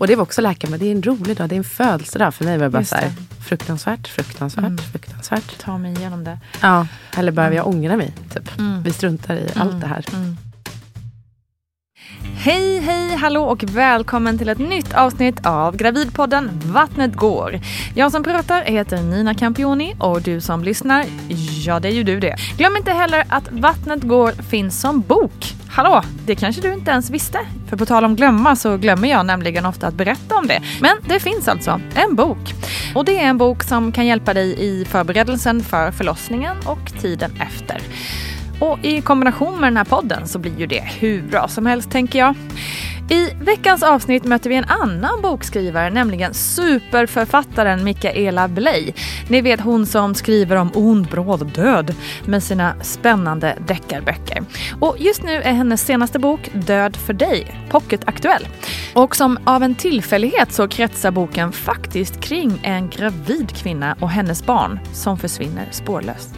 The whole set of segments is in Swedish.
Och det var också läkaren, men det är en rolig dag. Det är en födelsedag för mig. Var bara så här, fruktansvärt, fruktansvärt, Mm. fruktansvärt. Ta mig igenom det. Ja, eller behöver jag ångra mig? Typ. Mm. Vi struntar i allt det här. Hej, hej, hallå och välkommen till ett nytt avsnitt av Gravidpodden Vattnet går. Jag som pratar heter Nina Campioni och du som lyssnar, ja det är ju du det. Glöm inte heller att Vattnet går finns som bok. Hallå, det kanske du inte ens visste? För på tal om glömma så glömmer jag nämligen ofta att berätta om det. Men det finns alltså en bok. Och det är en bok som kan hjälpa dig i förberedelsen för förlossningen och tiden efter. Och i kombination med den här podden så blir ju det hur bra som helst tänker jag. I veckans avsnitt möter vi en annan bokskrivare, nämligen superförfattaren Mikaela Bley. Ni vet hon som skriver om ond, bråd och död med sina spännande deckarböcker. Och just nu är hennes senaste bok Död för dig pocketaktuell. Och som av en tillfällighet så kretsar boken faktiskt kring en gravid kvinna och hennes barn som försvinner spårlöst.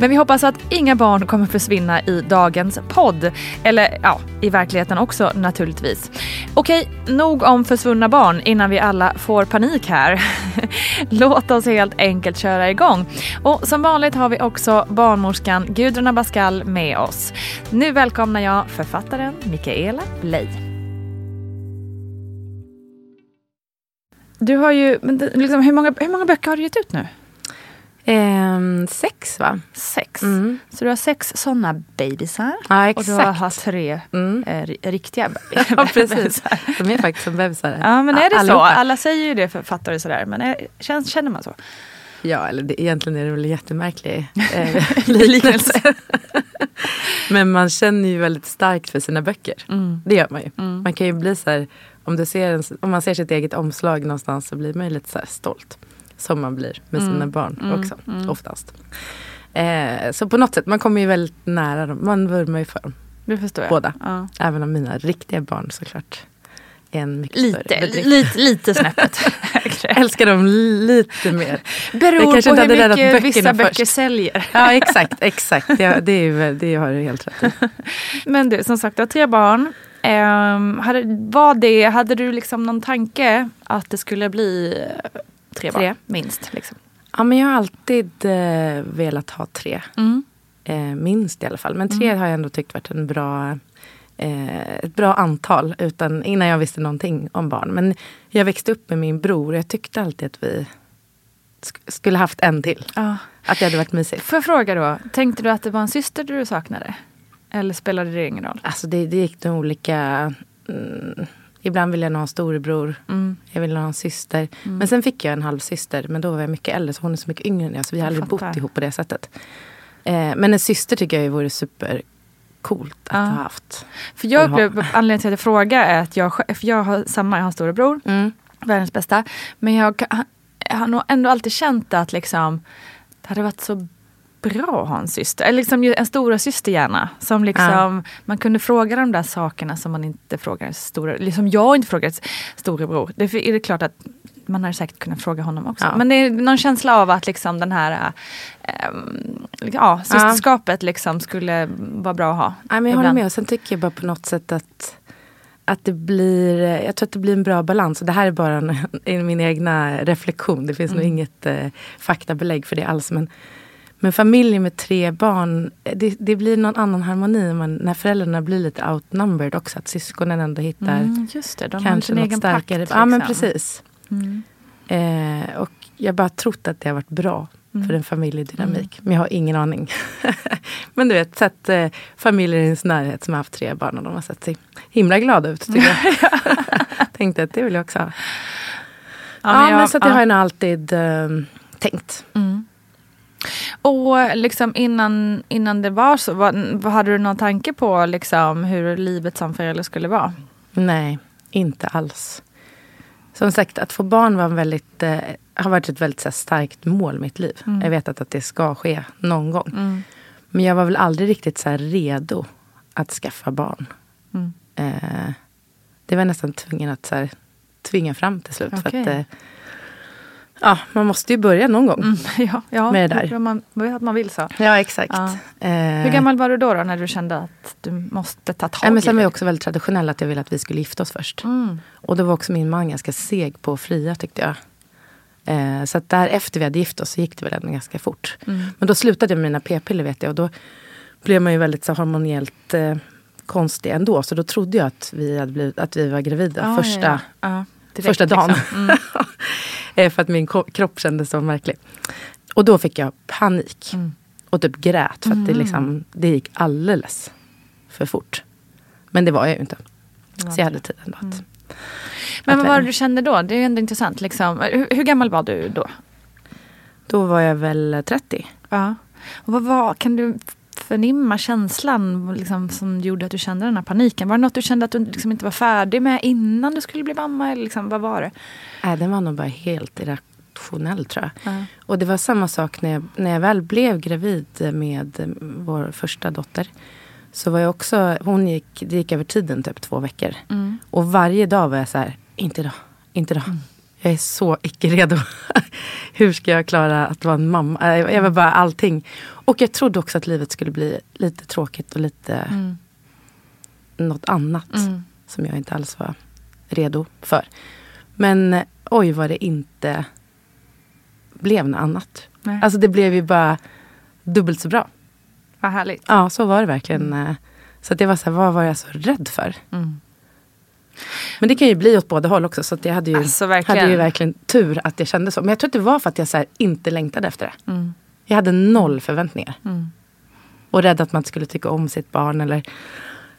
Men vi hoppas att inga barn kommer försvinna i dagens podd. Eller ja, i verkligheten också naturligtvis. Okej, nog om försvunna barn innan vi alla får panik här. Låt oss helt enkelt köra igång. Och som vanligt har vi också barnmorskan Gudrun Abascal med oss. Nu välkomnar jag författaren Mikaela Bley. Du har ju, liksom, hur, många, hur många böcker har du gett ut nu? Ehm, sex va? Sex. Mm. Så du har sex sådana bebisar. Ja, Och du har exakt. tre Mm. eh, ri- riktiga Ja, precis. bebisar. De är faktiskt som bebisar. Ja, men är det så? Allihopa. Alla säger ju det författare sådär. Men är, känns, känner man så? Ja, eller det, egentligen är det väl en jättemärklig eh, liknelse. Men man känner ju väldigt starkt för sina böcker. Mm. Det gör man ju. Man kan ju bli så här, om, du ser en, om man ser sitt eget omslag någonstans så blir man ju lite så stolt. Som man blir med sina barn också, oftast. Eh, så på något sätt, man kommer ju väldigt nära dem. Man vurmar ju för dem, Det förstår jag. båda. Ja. Även om mina riktiga barn såklart är en mycket Lite, större bedrift. lite, lite snäppet älskar dem lite mer. Beror på hur mycket vissa böcker först. säljer. Ja exakt, exakt. Det, det, är ju, det har du helt rätt i. Men du, som sagt, du har tre barn. Ehm, hade, var det, hade du liksom någon tanke att det skulle bli tre barn? Tre. Minst. Liksom. Ja men jag har alltid eh, velat ha tre. Mm. Eh, minst i alla fall. Men tre har jag ändå tyckt varit en bra, eh, ett bra antal utan, innan jag visste någonting om barn. Men jag växte upp med min bror och jag tyckte alltid att vi sk- skulle haft en till. Ja. Att det hade varit mysigt. Får jag fråga då, tänkte du att det var en syster du saknade? Eller spelade det ingen roll? Alltså det, det gick nog olika. Mm, ibland ville jag ha en storebror. Mm. Jag ville ha en syster. Men sen fick jag en halvsyster. Men då var jag mycket äldre så hon är så mycket yngre än jag. Så vi har aldrig bott ihop på det sättet. Eh, men en syster tycker jag vore supercoolt att Ja. ha haft. För jag upplever, anledningen till att jag frågar är att jag, för jag har samma, jag har en storebror, Mm. världens bästa. Men jag, jag har nog ändå alltid känt att liksom, det hade varit så bra att ha en syster. Eller liksom en stora syster gärna. Som liksom, Man kunde fråga de där sakerna som man inte frågar stora, liksom jag inte frågar storebror. Det är det klart att man hade säkert kunnat fråga honom också. Ja. Men det är någon känsla av att liksom den här ähm, ja, systerskapet liksom skulle vara bra att ha. Nej, men jag håller med. Och sen tycker jag bara på något sätt att, att det blir, jag tror att det blir en bra balans. Och det här är bara en, en, min egna reflektion. Det finns nog inget eh, faktabelägg för det alls. Men, men familjer med tre barn, det, det blir någon annan harmoni man, när föräldrarna blir lite outnumbered också. Att syskonen ändå hittar Mm, det, de kanske något starkare. pakt. Ja men liksom. precis. Mm. Eh, och jag har bara trott att det har varit bra Mm. för en familjedynamik. Men jag har ingen aning. men du vet, sett eh, familjer i ens närhet som har haft tre barn och de har sett sig himla glada ut. Tycker jag. Tänkte att det vill jag också ha. Ja, men, jag- så det ja. har jag nog alltid eh, tänkt. Mm. Och liksom innan, innan det var så, vad, hade du någon tanke på liksom, hur livet som förälder skulle vara? Nej, inte alls. Som sagt, att få barn var en väldigt, eh, har varit ett väldigt här, starkt mål i mitt liv. Mm. Jag vet att, att det ska ske någon gång. Men jag var väl aldrig riktigt så här redo att skaffa barn. Mm. Eh, det var nästan tvungen att så här, tvinga fram till slut. För Okej. att, eh, ja, man måste ju börja någon gång. Mm, ja, ja, Med det där. Man, att man vill så. Ja, exakt. Ja. Eh, Hur gammal var du då, då när du kände att du måste ta tag i sen var det? jag också väldigt traditionell att jag ville att vi skulle gifta oss först. Mm. Och då var också min man ganska seg på att fria tyckte jag. Eh, så att där efter vi hade gift oss så gick det väl ändå ganska fort. Mm. Men då slutade jag med mina p-piller vet jag. Och då blev man ju väldigt så hormoniellt eh, konstig ändå. Så då trodde jag att vi, hade blivit, att vi var gravida Ja, första, första dagen. liksom. Mm. Eh, för att min kropp kändes så märklig. Och då fick jag panik. Mm. Och typ grät för att det, liksom, det gick alldeles för fort. Men det var jag ju inte. Så jag hade tid ändå att... Men att vad var det du kände då? Det är ju ändå intressant. Liksom. Hur, hur gammal var du då? Då var jag väl 30. Ja. Och vad var, kan du förnimma känslan liksom, som gjorde att du kände den här paniken? Var det något du kände att du liksom inte var färdig med innan du skulle bli mamma? Eller liksom, vad var det? Nej, den var nog bara helt irrationell tror jag. Ja. Och det var samma sak när jag, när jag väl blev gravid med vår första dotter. Så var jag också, hon gick, det gick över tiden typ två veckor. Mm. Och varje dag var jag så här, inte idag, inte idag. Jag är så icke redo. Hur ska jag klara att vara en mamma? Eh, Jag var bara allting. Och jag trodde också att livet skulle bli lite tråkigt och lite Mm. något annat. Mm. Som jag inte alls var redo för. Men eh, oj vad det inte blev något annat. Nej. Alltså det blev ju bara dubbelt så bra. Vad härligt. Ja, så var det verkligen. eh. Så det var så här, vad var jag så rädd för? Mm. Men det kan ju bli åt båda håll också. Så jag hade ju, Alltså, verkligen. hade ju verkligen tur att jag kände så. Men jag tror att det var för att jag så inte längtade efter det. Mm. Jag hade noll förväntningar. Mm. Och rädd att man inte skulle tycka om sitt barn. Eller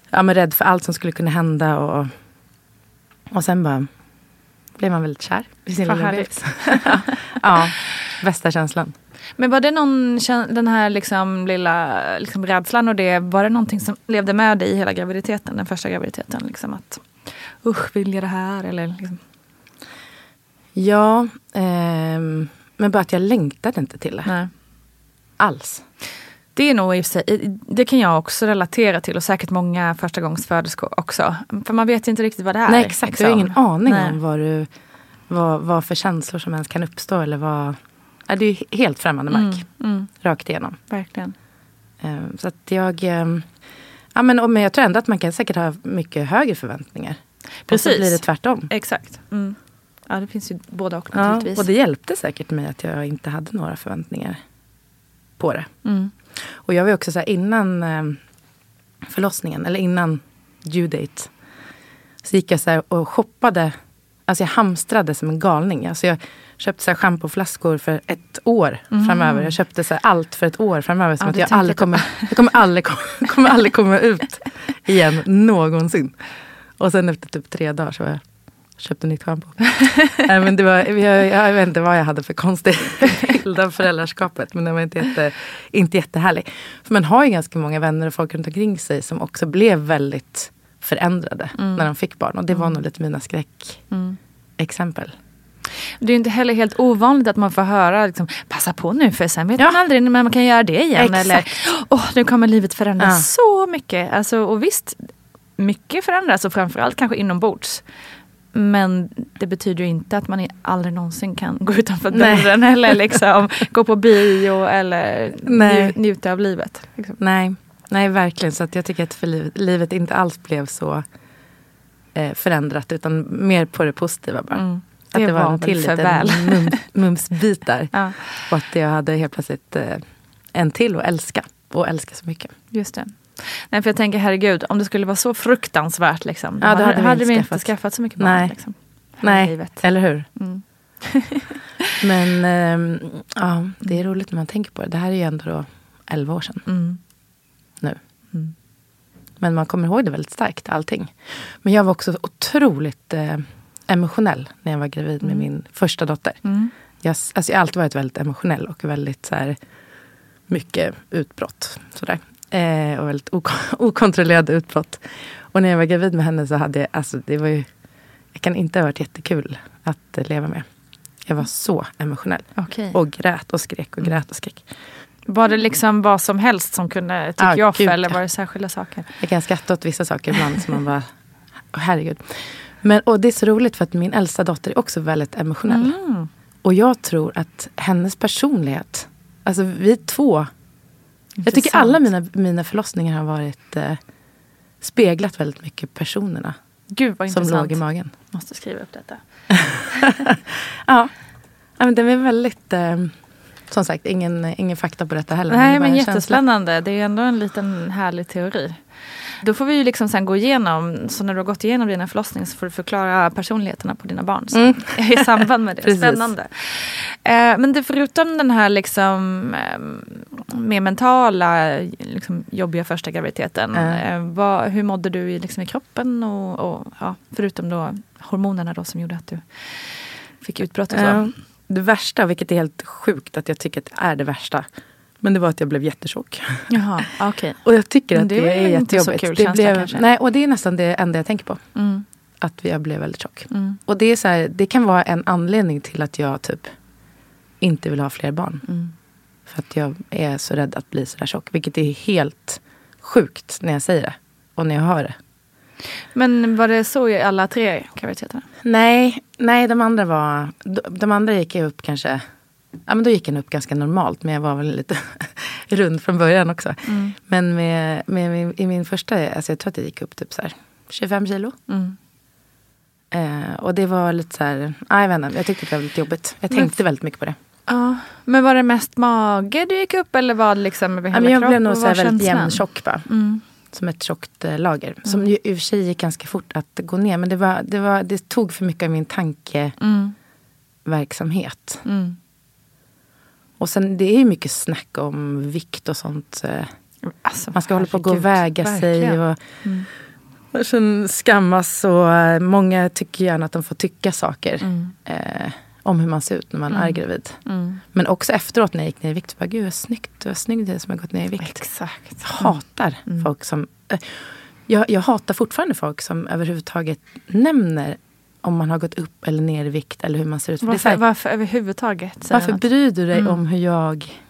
ja, men rädd för allt som skulle kunna hända. Och, och sen bara blev man väldigt kär i sin lilla bebis. ja, bästa känslan. Men var det någon, den här liksom lilla liksom rädslan och det, var det någonting som levde med dig i hela graviditeten, den första graviditeten? Liksom att usch, vill jag det här? Eller liksom, Ja, ehm, men bara att jag längtade inte till det. nej. Alls. Det är nog i sig, det kan jag också relatera till och säkert många förstagångsföderskor också. För man vet ju inte riktigt vad det är. Nej exakt, liksom. du har ingen aning Nej. om vad, du, vad, vad för känslor som ens kan uppstå. Eller vad, ja, det är ju helt främmande mark. Mm, Rakt igenom. verkligen. Eh, Så att jag... eh, Ja, men, men jag tror ändå att man kan säkert ha mycket högre förväntningar. Och så Precis. blir det tvärtom. Exakt. Mm. Ja det finns ju både och Ja, naturligtvis. och det hjälpte säkert mig att jag inte hade några förväntningar på det. mm. Och jag var också så här innan eh, förlossningen, eller innan due date. Så gick jag så här och shoppade. Alltså jag hamstrade som en galning. Alltså jag köpte så här schampoflaskor för ett år framöver. Jag köpte så allt för ett år framöver. Som Ja, att jag aldrig kommer, jag kommer, aldrig, kommer aldrig komma ut igen någonsin. Och sen efter typ tre dagar så var jag köpte nytt schampo. Nej, men det var, jag, jag vet inte vad jag hade för konstig bild av föräldraskapet. Men den var inte, jätte, inte jättehärlig. För man har ju ganska många vänner och folk runt omkring sig som också blev väldigt förändrade när de fick barn. Och det var nog lite mina skräckexempel. Det är inte heller helt ovanligt att man får höra liksom, passa på nu för sen vet Ja. man aldrig när man kan göra det igen. Exakt. Eller åh, nu kommer livet förändras Ja. så mycket. Alltså, och visst, mycket förändras och framförallt kanske inombords. Men det betyder ju inte att man aldrig någonsin kan gå utanför Nej. dörren eller liksom gå på bio eller Nej. nju- njuta av livet. Liksom. Nej, nej verkligen. Så att jag tycker att för livet, livet inte alls blev så eh, förändrat. Utan mer på det positiva bara. Mm. Att det, var, var en till liten mum, mumsbit där. Ja, Och att jag hade helt plötsligt eh, en till att älska. Och älska så mycket. just det. Nej, för jag tänker herregud, om det skulle vara så fruktansvärt liksom, Ja, då hade, hade vi vi, inte skaffat. skaffat så mycket barn. Nej. Liksom. Nej, Livet. eller hur? Mm. Men ehm, ja, det är roligt när man tänker på det. Det här är ju ändå då 11 år sedan Mm. nu. Mm. Men man kommer ihåg det väldigt starkt, allting. Men jag var också otroligt eh, emotionell när jag var gravid med min första dotter. Mm. Jag, alltså jag har alltid varit väldigt emotionell och väldigt så här, mycket utbrott. Sådär. Eh, och väldigt ok- okontrollerade utbrott. Och när jag var gravid med henne så hade jag, alltså det var ju, jag kan inte ha varit jättekul att eh, leva med. Jag var så emotionell. Okej. Och grät och skrek och grät och skrek. Var det liksom vad som helst som kunde tycka Ah, jag gud, eller var det särskilda saker? Jag kan skratta åt vissa saker ibland som man bara, åh, herregud. Men, och det är så roligt för att min äldsta dotter är också väldigt emotionell. Mm. Och jag tror att hennes personlighet, alltså vi två Jag tycker alla mina, mina förlossningar har varit eh, speglat väldigt mycket personerna Gud vad som intressant. låg i magen. Måste skriva upp detta. Ja, ja men det är väldigt, eh, som sagt, ingen, ingen fakta på detta heller. det Nej men en känsla. jättespännande. Det är ändå en liten härlig teori. Då får vi ju liksom sen gå igenom, så när du har gått igenom dina förlossningar så får du förklara personligheterna på dina barn sen, i samband med det. Spännande. Eh, men det förutom den här liksom eh, mer mentala, liksom, jobbiga första graviditeten. Mm. Eh, vad, hur mådde du i, liksom, i kroppen? Och, och, ja, förutom då hormonerna då som gjorde att du fick utbrott och så. Ja, det värsta, vilket är helt sjukt att jag tycker att det är det värsta. Men det var att jag blev jättetjock. Jaha, okej. Och jag tycker att det det, är jättejobbigt. kul det blev, kanske. Nej, och det är nästan det enda jag tänker på. Mm, Att jag blev väldigt tjock. mm, Och det, är så här, det kan vara en anledning till att jag typ inte vill ha fler barn. mm. För att jag är så rädd att bli så där tjock. Vilket är helt sjukt när jag säger det. Och när jag hör det. Men var det så i alla tre graviditeterna? Nej, nej de andra var... De, de andra gick upp kanske... Ja men då gick jag upp ganska normalt. Men jag var väl lite rund från början också. Mm. Men med, med, min- i min första, alltså jag tror att jag gick upp typ så här 25 kilo. Mm. Eh, och det var lite så här, nej, jag vet inte, jag tyckte det var lite jobbigt. Jag Men- tänkte väldigt mycket på det. Ja, men var det mest mage du gick upp eller var det liksom över Ja, hela men jag blev nog så här väldigt jämntjock bara. Mm. Som ett tjockt eh, lager. Som ju i och för sig gick ganska fort att gå ner. Men det, var, det, var, det tog för mycket av min tankeverksamhet. Mm. Mm. Och sen det är ju mycket snack om vikt och sånt. eh. Alltså, Man ska hålla på och gå och väga sig. verkligen. Och, Mm. och sen skammas och eh, många tycker gärna att de får tycka saker. Mm. Eh, om hur man ser ut när man är gravid. Mm. Men också efteråt när jag gick ner i vikt. Bara, Gud vad snyggt, vad snygg du är som har gått ner i vikt. Exakt. Jag hatar Mm. folk som... eh, Jag, jag hatar fortfarande folk som överhuvudtaget nämner om man har gått upp eller ner i vikt eller hur man ser ut. Det Varför, här, varför överhuvudtaget? varför något? bryr du dig Mm. om hur jag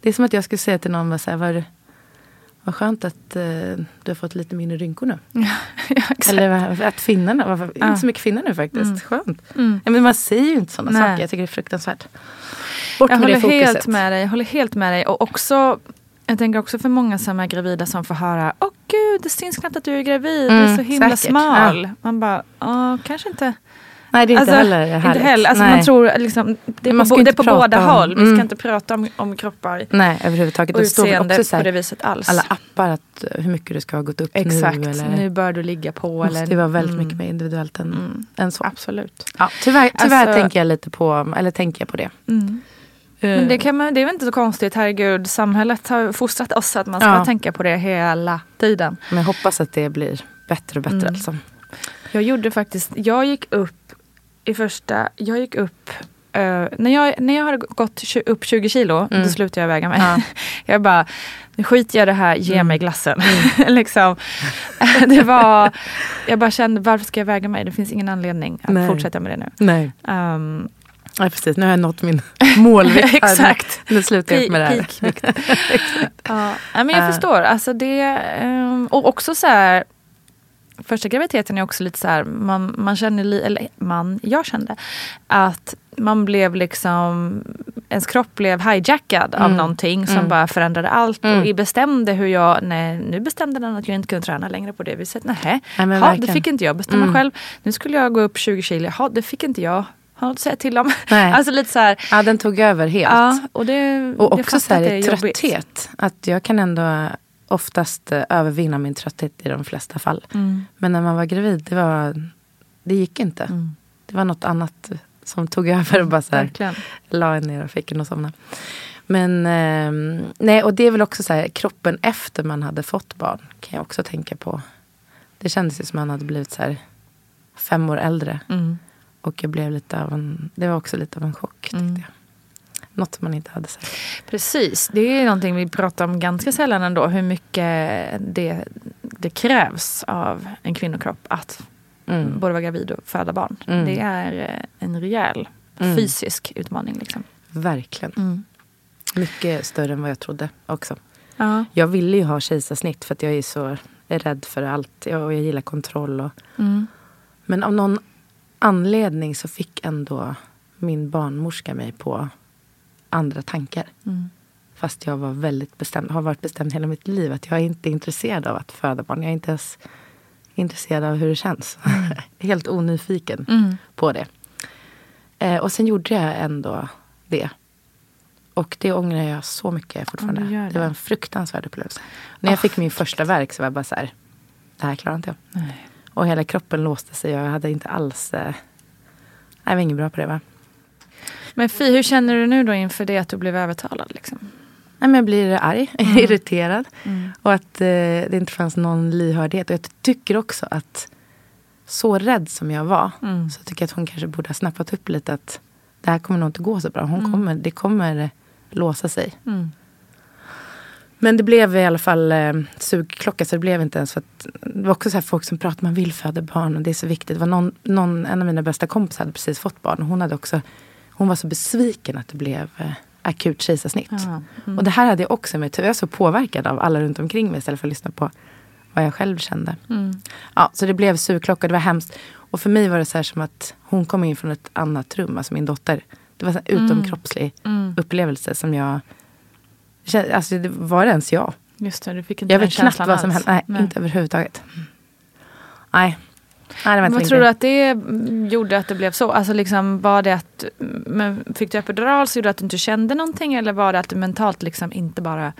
Det är som att jag skulle säga till någon, vad, så här, vad, vad skönt att eh, du har fått lite mindre rynkor nu. ja. Eller att finnarna, varför, Ja. inte så mycket finnar nu faktiskt. Mm. Skönt. Mm. Ja, men man säger ju inte sådana Nej. saker. Jag tycker det är fruktansvärt. Bort Jag med det håller fokuset. helt med dig. Jag håller helt med dig. Och också, jag tänker också för många som är gravida som får höra Åh gud, det syns knappt att du är gravid. du är Mm, så himla säkert. smal. Man bara, ja kanske inte. Nej, det är inte Alltså, heller Inte härligt. heller. Alltså, Nej. man tror liksom, det är Man på, det är inte på båda om- håll. Vi Mm. ska inte prata om, om kroppar Nej, överhuvudtaget. och Det utseende också så på det viset alls. alla appar att eh, hur mycket du ska ha gått upp Exakt, nu. Eller, nu bör du ligga på. måste eller, ju vara väldigt Mm. mycket mer individuellt än, Mm. än så. Absolut. Ja, tyvärr tyvärr Alltså- tänker jag lite på, eller tänker jag på det. Mm. Men det, kan man, det är väl inte så konstigt, herregud. Samhället har fostrat oss att man ska Ja. tänka på det hela tiden. Men jag hoppas att det blir bättre och bättre. Mm. Alltså. Jag gjorde faktiskt, jag gick upp i första, jag gick upp eh, när, jag, när jag hade gått upp 20 kilo, Mm. då slutade jag väga mig. Ja. Jag bara, nu skiter jag det här, ge Mm. mig glassen. liksom. det var, jag bara kände, varför ska jag väga mig? Det finns ingen anledning att Nej. fortsätta med det nu. Nej. Um, Ja, precis. Nu har jag nått min målvikt. Exakt. Nu slutar jag med det här. Ja, nej, men jag Äh. förstår. Alltså det, ehm, och också så här, första graviditeten är också lite så här, man, man känner, eller man, jag kände att man blev liksom, ens kropp blev hijackad av Mm. någonting som Mm. bara förändrade allt. Mm. Och bestämde hur jag, nej nu bestämde den att jag inte kunde träna längre på det viset. Nej, Nej, men ha, det fick inte jag bestämma Mm. själv. Nu skulle jag gå upp 20 kilo, ha, det fick inte jag ha något att säga till om. Nej. Alltså lite så här, Ja, den tog över helt. Ja, och det, och också så här, att trötthet. jobbigt. Att jag kan ändå oftast eh, övervinna min trötthet i de flesta fall. Mm. Men när man var gravid, det, var, det gick inte. Mm. Det var något annat som tog över och bara så här, Verkligen. la en ner och fick en att somna. Men ehm, nej, och det är väl också så här, kroppen efter man hade fått barn kan jag också tänka på. Det kändes ju som man hade blivit så här fem år äldre. Mm. Och jag blev lite av en, det var också lite av en chock tyckte Mm. jag. Något man inte hade sett. Precis, det är någonting vi pratar om ganska sällan ändå. Hur mycket det, det krävs av en kvinnokropp att Mm. både vara gravid och föda barn. Mm. Det är eh, en rejäl Mm. fysisk utmaning. Liksom. Verkligen. Mycket större än vad jag trodde också. Ja. Jag ville ju ha kejsarsnitt för att jag är så rädd för allt. Jag, och jag gillar kontroll. Och, Mm. men av någon anledning så fick ändå min barnmorska mig på andra tankar. Mm. Fast jag var väldigt bestämd, har varit bestämd hela mitt liv att jag är inte intresserad av att föda barn. Jag är inte ens intresserad av hur det känns. Helt onyfiken Mm. på det. Eh, och sen gjorde jag ändå det. Och det ångrar jag så mycket fortfarande. Ja, det. det. var en fruktansvärd upplevelse. När jag fick min första verk så var jag bara så här, det här klarar inte jag. Nej. Och hela kroppen låste sig och jag hade inte alls, eh, jag var ingen bra på det va. Men Fi, hur känner du nu då inför det att du blev övertalad? Liksom? Nej, men jag blir arg, irriterad. Mm. Och att eh, det inte fanns någon lyhördhet. Och jag tycker också att så rädd som jag var Mm. så tycker jag att hon kanske borde ha snappat upp lite att det här kommer nog inte gå så bra. Hon Mm. kommer, det kommer låsa sig. Mm. Men det blev i alla fall eh, sugklocka så det blev inte ens för att det var också så här folk som pratar man vill föda barn och det är så viktigt. Det var någon, någon, en av mina bästa kompisar hade precis fått barn och hon hade också hon var så besviken att det blev eh, akut kejsarsnitt. Ja. Mm. Och det här hade jag också med Jag var så påverkad av alla runt omkring mig istället för att lyssna på vad jag själv kände. Mm. Ja, så det blev sugklocka, det var hemskt. Och för mig var det så här som att hon kom in från ett annat rum, alltså min dotter. Det var så här utomkroppslig Mm. upplevelse som jag... Alltså det var det ens jag? Just det, du fick inte Jag den vet knappt vad som hände. Nej, inte överhuvudtaget. Nej. Nej, inte Vad min tror du att det mm, gjorde att det blev så? Alltså liksom, var det att, men fick du epidural så gjorde det att du inte kände någonting eller var det att du mentalt liksom inte bara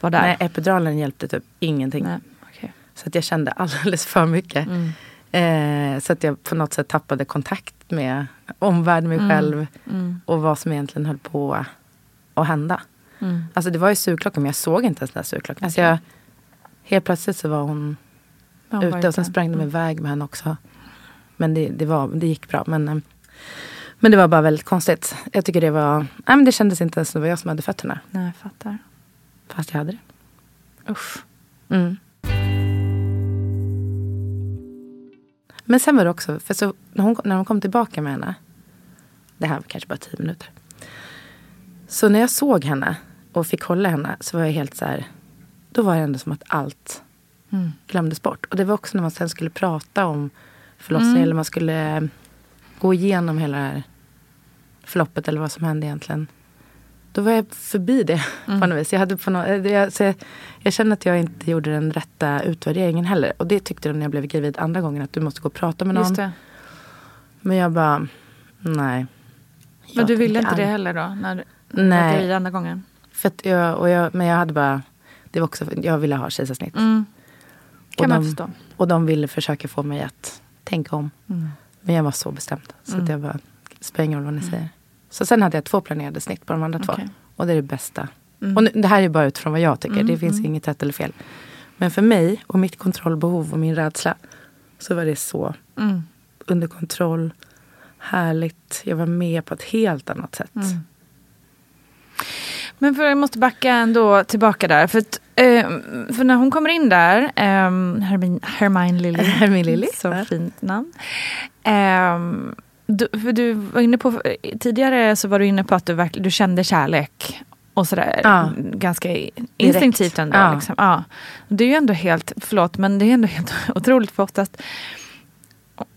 var där? Nej, epiduralen hjälpte typ ingenting. Nej, okej. Så att jag kände alldeles för mycket. Mm. Eh, så att jag på något sätt tappade kontakt med omvärlden, mig Mm. själv Mm. och vad som egentligen höll på att hända. Mm. Alltså det var ju sugklockan men jag såg inte ens den där sugklockan. Alltså jag, helt plötsligt så var hon Ja, ute och sen sprang de Mm. iväg med henne också. Men det, det, var, det gick bra. Men, eh, men det var bara väldigt konstigt. Jag tycker det var, nej men det kändes inte ens som det var jag som hade fötterna. Nej, jag fattar. Fast jag hade det. Usch. Mm. Men sen var det också, för så, när, hon, när hon kom tillbaka med henne. Det här var kanske bara tio minuter. Så när jag såg henne och fick hålla henne så var jag helt så här. Då var det ändå som att allt Mm. glömdes bort. Och det var också när man sen skulle prata om förlossningen Mm. eller man skulle gå igenom hela det här förloppet eller vad som hände egentligen. Då var jag förbi det Mm. på något vis. Jag, hade på något, eh, jag, så jag, jag kände att jag inte gjorde den rätta utvärderingen heller. Och det tyckte de när jag blev gravid andra gången. Att du måste gå och prata med någon. Men jag bara, nej. Men Jag du ville inte det heller då? När du var gravid andra gången? För att jag, och jag, men jag hade bara, det var också, jag ville ha kejsarsnitt. Mm. Kan Och man de- förstå. Och de ville försöka få mig att tänka om. Mm. Men jag var så bestämd. Så Mm. att jag bara, spelar ingen roll vad ni säger. Så sen hade jag två planerade snitt på de andra Okej. två. Och det är det bästa. Mm. Och nu, det här är bara utifrån vad jag tycker. Mm, Det finns mm. inget rätt eller fel. Men för mig och mitt kontrollbehov och min rädsla. Så var det så Mm. under kontroll. Härligt. Jag var med på ett helt annat sätt. Men för jag måste backa ändå tillbaka där. För, att, eh, för när hon kommer in där, eh, Hermine, Hermine Lilly. Hermine Lilly, Så ja. fint namn. Eh, du, för du var inne på, tidigare så var du inne på att du, verkligen, du kände kärlek. Och sådär, Ja. ganska instinktivt ändå. Ja. Liksom. Ja. Det är ju ändå helt, förlåt, men det är ändå helt otroligt för oftast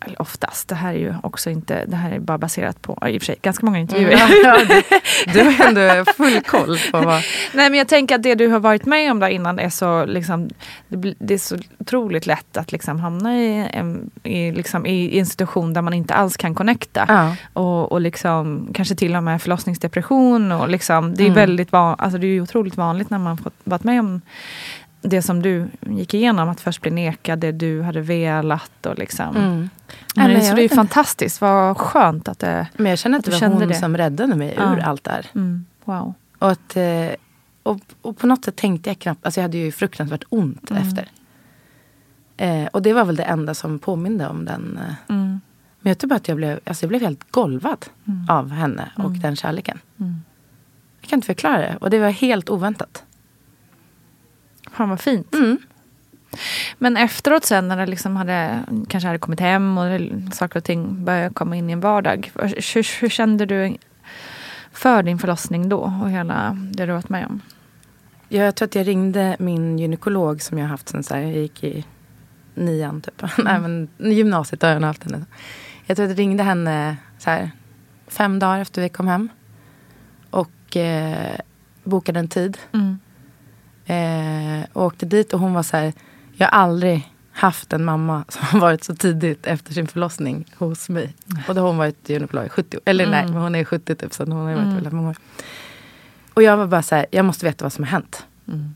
eller oftast, det här är ju också inte, det här är bara baserat på, i och för sig, ganska många intervjuer. Mm. Du, har ändå full koll på vad... Nej men jag tänker att det du har varit med om där innan är så liksom, det, är så otroligt lätt att liksom hamna i en i, liksom, i en situation där man inte alls kan connecta. Ja. Och, och liksom, kanske till och med förlossningsdepression. Och liksom, det, är Mm. väldigt van, alltså det är otroligt vanligt när man fått varit med om det som du gick igenom. Att först bli nekad det du hade velat. Och liksom. Mm. Men, men så det är fantastiskt, vad skönt att det... Men jag känner att Du det var hon det? som räddade mig Ja. ur allt det här. Mm, wow. Och, att, eh, och, och på något sätt tänkte jag knappt, alltså jag hade ju fruktansvärt ont Mm. efter. Eh, och det var väl det enda som påminde om den. Eh. Mm, Men jag tror bara att jag blev, alltså jag blev helt golvad Mm. av henne och Mm. den kärleken. Jag kan inte förklara det. Och det var helt oväntat. Fan vad fint. Mm. Men efteråt sen när det liksom hade, kanske hade kommit hem och saker och ting började komma in i en vardag. Hur, hur kände du för din förlossning då och hela det du varit med om? Jag tror att jag ringde min gynekolog som jag haft sen så här, jag gick i nian typ. Mm. Nej men gymnasiet har jag haft henne. Jag tror att jag ringde henne så här, fem dagar efter vi kom hem. Och eh, bokade en tid. Mm. Eh, och åkte dit och hon var så här, jag har aldrig haft en mamma som har varit så tidigt efter sin förlossning hos mig. Och då har hon varit gynekolog i 70, eller nej, Mm. men hon är 70 typ så hon har varit Mm. väldigt många år. Och jag var bara så här, jag måste veta vad som har hänt. Mm.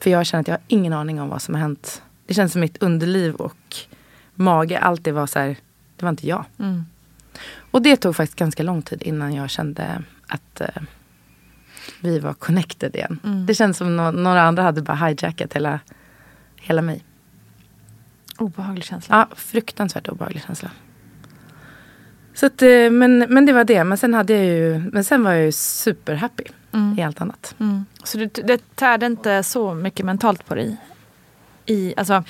För jag känner att jag har ingen aning om vad som har hänt. Det känns som mitt underliv och mage alltid var så här, det var inte jag. Mm. Och det tog faktiskt ganska lång tid innan jag kände att eh, vi var connected igen. Mm. Det känns som nå- några andra hade bara hijackat hela, hela mig. Obehaglig känsla. Ja, fruktansvärt obehaglig känsla. Så att, eh, men, men det var det. Men sen, hade jag ju, men sen var jag ju superhappy Mm. i allt annat. Mm. Så det, det tärde inte så mycket mentalt på dig? I, alltså,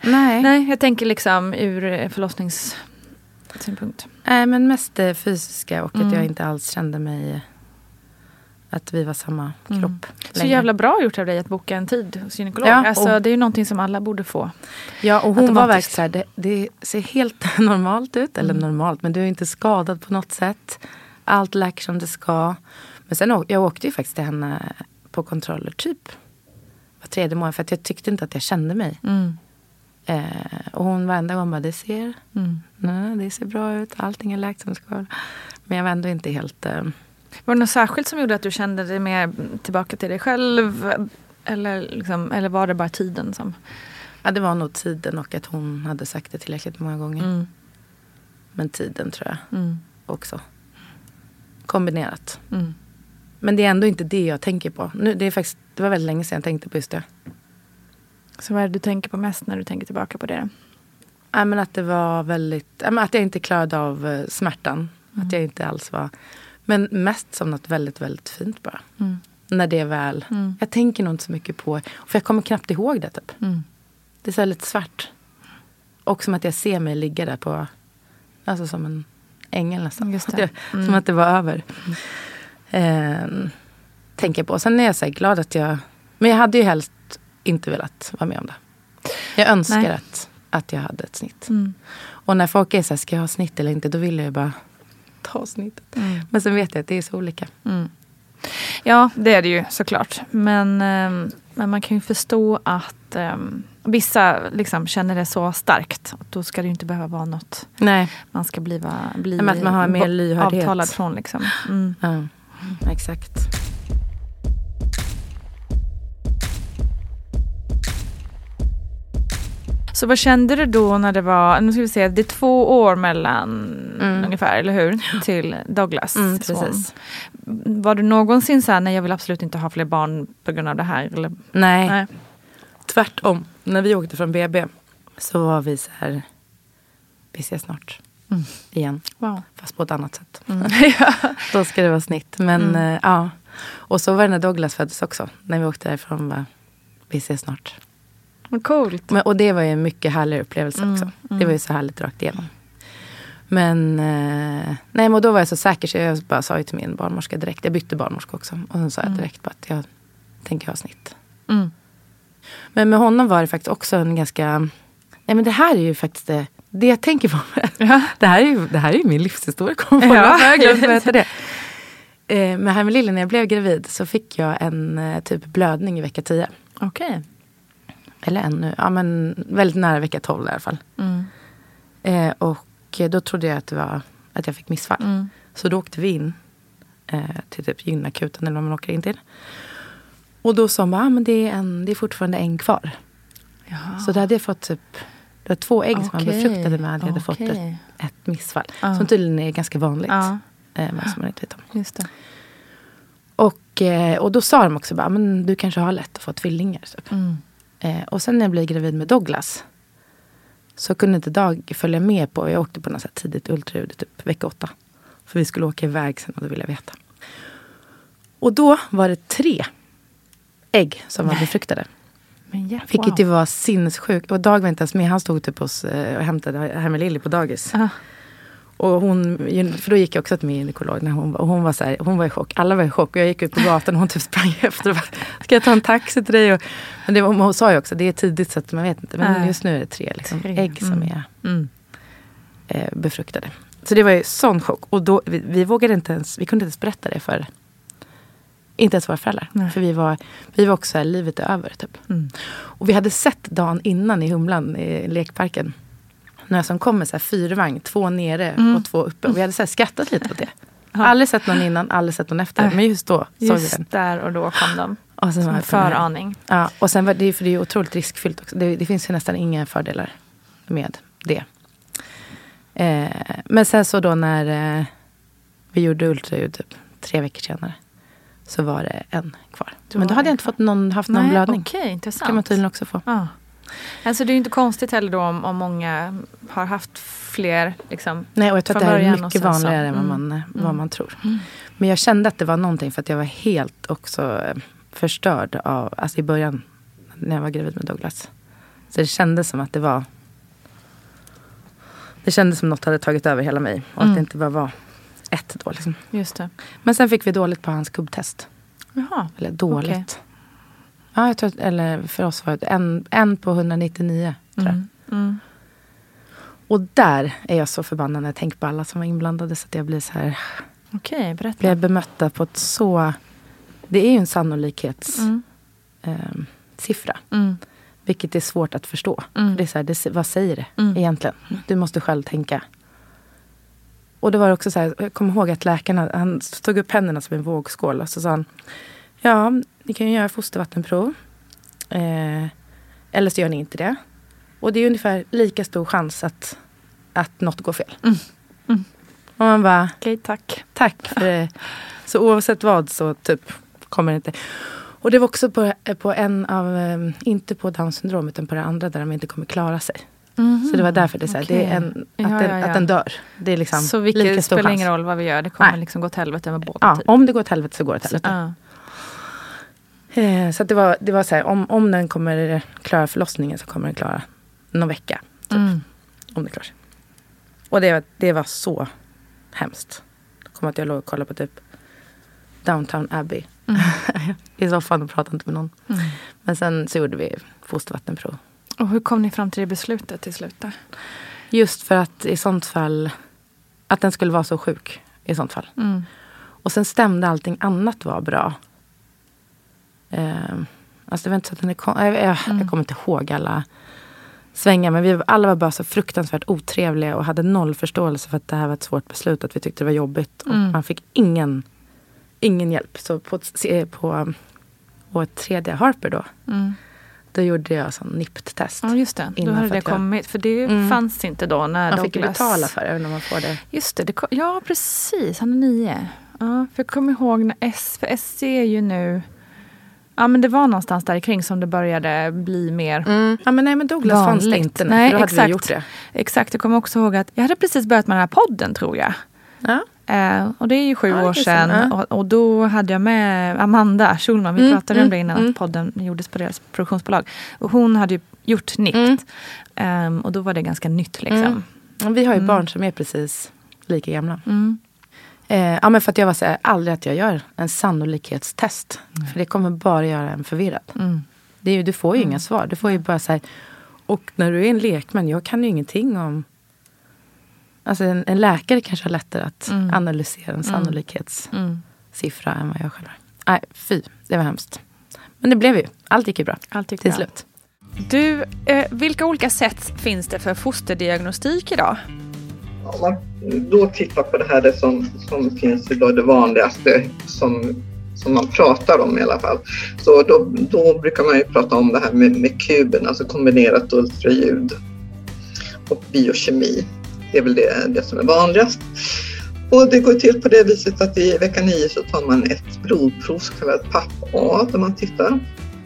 Nej. nej, jag tänker liksom ur förlossningssynpunkt. Nej, men mest det fysiska och Mm. att jag inte alls kände mig... Att vi var samma Mm. kropp. Så längre. jävla bra gjort av dig att boka en tid hos gynekolog. Ja, alltså, det är ju någonting som alla borde få. Ja, och hon var verkligen så här, det, det ser helt normalt ut. Eller Mm. normalt, men du är inte skadad på något sätt. Allt läker som det ska. Men sen jag åkte ju faktiskt till henne på kontroller typ var tredje månad. För att jag tyckte inte att jag kände mig. Mm. Eh, och hon varenda gång bara, det ser, Mm. nej, det ser bra ut. Allting är läkt som det ska. Men jag var ändå inte helt... Eh, Var det något särskilt som gjorde att du kände dig mer tillbaka till dig själv? Eller, liksom, eller var det bara tiden som... ja, det var nog tiden och att hon hade sagt det tillräckligt många gånger. Mm. Men tiden tror jag Mm. också. Kombinerat. Mm. Men det är ändå inte det jag tänker på. Nu, det, är faktiskt, det var väldigt länge sedan jag tänkte på just det. Så vad är det du tänker på mest när du tänker tillbaka på det? Ja, men att det var väldigt, att jag inte klarade av eh, smärtan. Mm. Att jag inte alls var... Men mest som något väldigt, väldigt fint bara. Mm. När det är väl... Mm. Jag tänker nog inte så mycket på... För jag kommer knappt ihåg det typ. Mm. Det är så här lite svart. Och som att jag ser mig ligga där på... Alltså som en ängel nästan. Jag, Mm. Som att det var över. Ehm, tänker på. Sen är jag så här glad att jag... Men jag hade ju helst inte velat vara med om det. Jag önskar Nej. att, att jag hade ett snitt. Mm. Och när folk är så här, ska jag ha snitt eller inte? Då vill jag ju bara ta snittet. Mm. Men sen vet jag att det är så olika. Ja, det är det ju såklart. Men, ehm, men man kan ju förstå att ehm, vissa liksom känner det så starkt. Och då ska det inte behöva vara något Nej. man ska bli, bli Men att man har mer lyhördhet. avtalad från. Liksom. Mm. Ja, exakt. Så vad kände du då när det var, nu ska vi se, det är två år mellan Mm. ungefär, eller hur? Till Douglas Mm, precis. Var du någonsin så här, nej jag vill absolut inte ha fler barn på grund av det här? Eller? Nej. Nej. Tvärtom. När vi åkte från BB så var vi så här, vi ses snart. Mm. Igen. Wow. Fast på ett annat sätt. Mm. Då ska det vara snitt. Men eh, ja. Och så var det när Douglas föddes också. När vi åkte därifrån var vi ses snart. Vad coolt. Men, och det var ju en mycket härlig upplevelse Mm, också. Det mm. var ju så härligt rakt igenom. Men, eh, nej, men då var jag så säker så jag bara sa ju till min barnmorska direkt. Jag bytte barnmorska också. Och sen sa jag Mm. direkt bara att jag tänker ha snitt. Mm. Men med honom var det faktiskt också en ganska... Nej men det här är ju faktiskt det, det jag tänker på. Ja. Det här är ju, det här är min livshistoria. Jag Ja. jag glömt berätta det? Eh, med här med Lille, när jag blev gravid så fick jag en eh, typ blödning i vecka 10. Okej. Eller ännu, ja men väldigt nära vecka 12 i alla fall. Mm. Eh, och då trodde jag att det var att jag fick missfall. Mm. Så då åkte vi in eh, till typ gynakuten eller vad man åker in till. Och då sa man, ah, men det är, en, det är fortfarande en kvar. Jaha. Så det hade jag fått typ, det var två ägg som man befruktade med jag hade fått ett, ett missfall. Ja. Som tydligen är ganska vanligt. Ja, Eh, men som man inte vet om. just det. Och, eh, och då sa de också bara, men du kanske har lätt att få tvillingar. Typ. Mm. Eh, och sen när jag blev gravid med Douglas så kunde inte Dag följa med på, jag åkte på något tidigt ultraljud typ vecka åtta. För vi skulle åka iväg sen och då ville jag veta. Och då var det tre ägg som var befruktade. Men ja, Vilket wow. ju var sinnessjukt. Och Dag var inte ens med, han stod typ hos, eh, och hämtade här med Lilly på dagis. Ja. Och hon, för då gick jag också till min gynekolog när hon var, och hon var så här, hon var i chock. Alla var i chock. Och jag gick ut på gatan och hon typ sprang efter och bara, ska jag ta en taxi till dig? Och, men det hon sa ju också, det är tidigt så att man vet inte. Men just nu är det tre, liksom, Tre, ägg som mm. är Mm. eh, befruktade. Så det var ju sån chock. Och då, vi, vi vågade inte ens, vi kunde inte ens berätta det för inte ens våra föräldrar. Nej. För vi var, vi var också så här, livet är över typ. Mm. Och vi hade sett dagen innan i Humlan i lekparken. Några som kom med så här fyrvagn, två nere Mm. och två uppe. Och vi hade så skrattat lite åt det. Ja. Aldrig sett någon innan, aldrig sett någon efter. Men just då såg vi den. Just där och då kom de. Och sen Som en föraning. Ja, och sen var det, för det är ju otroligt riskfyllt också. Det, det finns ju nästan inga fördelar med det. Eh, men sen så då när eh, vi gjorde ultraljud typ tre veckor senare. Så var det en kvar. Men då hade det jag inte fått någon, haft någon Nej, blödning. Okej, intressant. kan man tydligen också få. Ja. Alltså det är ju inte konstigt heller då om, om många har haft fler liksom. Nej, och jag tror att det här är mycket vanligare än vad mm. man, eh, vad Mm. man tror. Men jag kände att det var någonting för att jag var helt också eh, förstörd av, alltså i början när jag var gravid med Douglas. Så det kändes som att det var Det kändes som något hade tagit över hela mig och att Mm. det inte bara var ett då. Liksom. Just det. Men sen fick vi dåligt på hans kubbtest. Jaha. Eller dåligt. Ja, jag tror, att- eller för oss var det en, en på 199. Tror jag. Mm. Mm. Och där är jag så förbannad när jag tänker på alla som var inblandade. Så att jag blir så här, Okej, berätta. blir bemötta på ett så... Det är ju en sannolikhetssiffra. Mm. Eh, Mm. vilket är svårt att förstå. Mm. Det är så här, det, vad säger det Mm. egentligen? Du måste själv tänka. Och det var också så här, jag kommer ihåg att läkarna, han tog upp händerna som en vågskål och så sa han, ja, ni kan ju göra fostervattenprov. Eh, eller så gör ni inte det. Och det är ungefär lika stor chans att, att något går fel. Mm. Mm. Och man bara, Okej, tack. Tack för det. Så oavsett vad så typ kommer det inte. Och det var också på, på en av, eh, inte på Downs syndrom utan på det andra där de inte kommer klara sig. Så det var därför det är så här, det är en, att. Ja, den, ja, ja. att den dör. Det är liksom så lika vilket stor spelar chans. ingen roll vad vi gör, det kommer Nej. liksom gå åt helvete med båda. Ja, typ. om det går åt helvete så går det åt helvete. Eh, så det var, det var så här, om, om den kommer klara förlossningen så kommer den klara någon vecka. Typ, Mm. Om det klarar sig. Och det, var- det var så hemskt. Jag kommer att jag låg och kollade på typ Downtown Abbey i soffan och pratade inte med någon. Men sen så gjorde vi fostervattenprov. Och hur kom ni fram till det beslutet till slut? Just för att i sånt fall, att den skulle vara så sjuk i sånt fall. Mm. Och sen stämde allting annat var bra. Eh, alltså det var inte så att den är, kon- jag, jag, jag kommer inte ihåg alla svängar. Men vi alla var bara så fruktansvärt otrevliga och hade noll förståelse för att det här var ett svårt beslut. Att vi tyckte det var jobbigt. Och man fick ingen, ingen hjälp. Så på, ett- på, på ett tredje Harper då. Då gjorde jag sån NIPT-test. Ja, just det. Då hade det jag- kommit. För det fanns inte då när Man fick Douglas... betala för det, även om man får det. Just det, det kom, ja precis. Han är nio. Ja, för jag kommer ihåg när S, för SC är ju nu... Ja men det var någonstans där kring som det började bli mer Ja, men nej, men Douglas fanns det vanligt. inte. Nej, då hade exakt. vi gjort det. Exakt, jag kommer också ihåg att jag hade precis börjat med den här podden tror jag. Ja. Eh, och det är ju sju Ja, år kan sedan. stämma. Och, och då hade jag med Amanda Schulman. Vi Mm, pratade om mm, det innan mm. att podden gjordes på deras produktionsbolag. Och hon hade ju gjort NIPT. Mm. Ehm, och då var det ganska nytt liksom. Och Vi har ju barn som är precis lika gamla. Mm. Eh, ja, men för att jag var så här, aldrig att jag gör en sannolikhetstest. För det kommer bara göra en förvirrad. Mm. Det är ju, du får ju inga svar. Du får ju bara så här, och när du är en lekman, jag kan ju ingenting om... Alltså en, en läkare kanske har lättare att analysera en sannolikhetssiffra än vad jag själv har. Nej, fy, det var hemskt. Men det blev ju, allt gick ju bra. Allt gick till bra. slut. Du, eh, vilka olika sätt finns det för fosterdiagnostik idag? Om man då tittar på det här det som, som finns idag, det vanligaste som, som man pratar om i alla fall. Så då, då brukar man ju prata om det här med, med kuben, alltså kombinerat ultraljud och biokemi. Det är väl det, det som är vanligast. Och det går till på det viset att i vecka 9 så tar man ett blodprov, så kallat PAP-A, där man tittar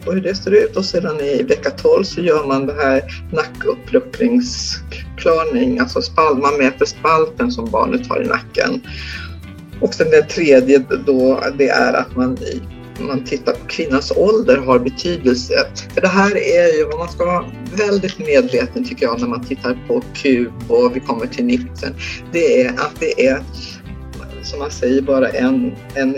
på hur det ser ut. Och sedan i vecka 12 så gör man det här nackuppluckringsklarning, alltså spalt, man mäter spalten som barnet har i nacken. Och sen det tredje då, det är att man, i, man tittar på kvinnans ålder har betydelse. För det här är ju vad man ska vara väldigt medveten tycker jag när man tittar på kub och vi kommer till nipsen. Det är att det är som man säger bara en, en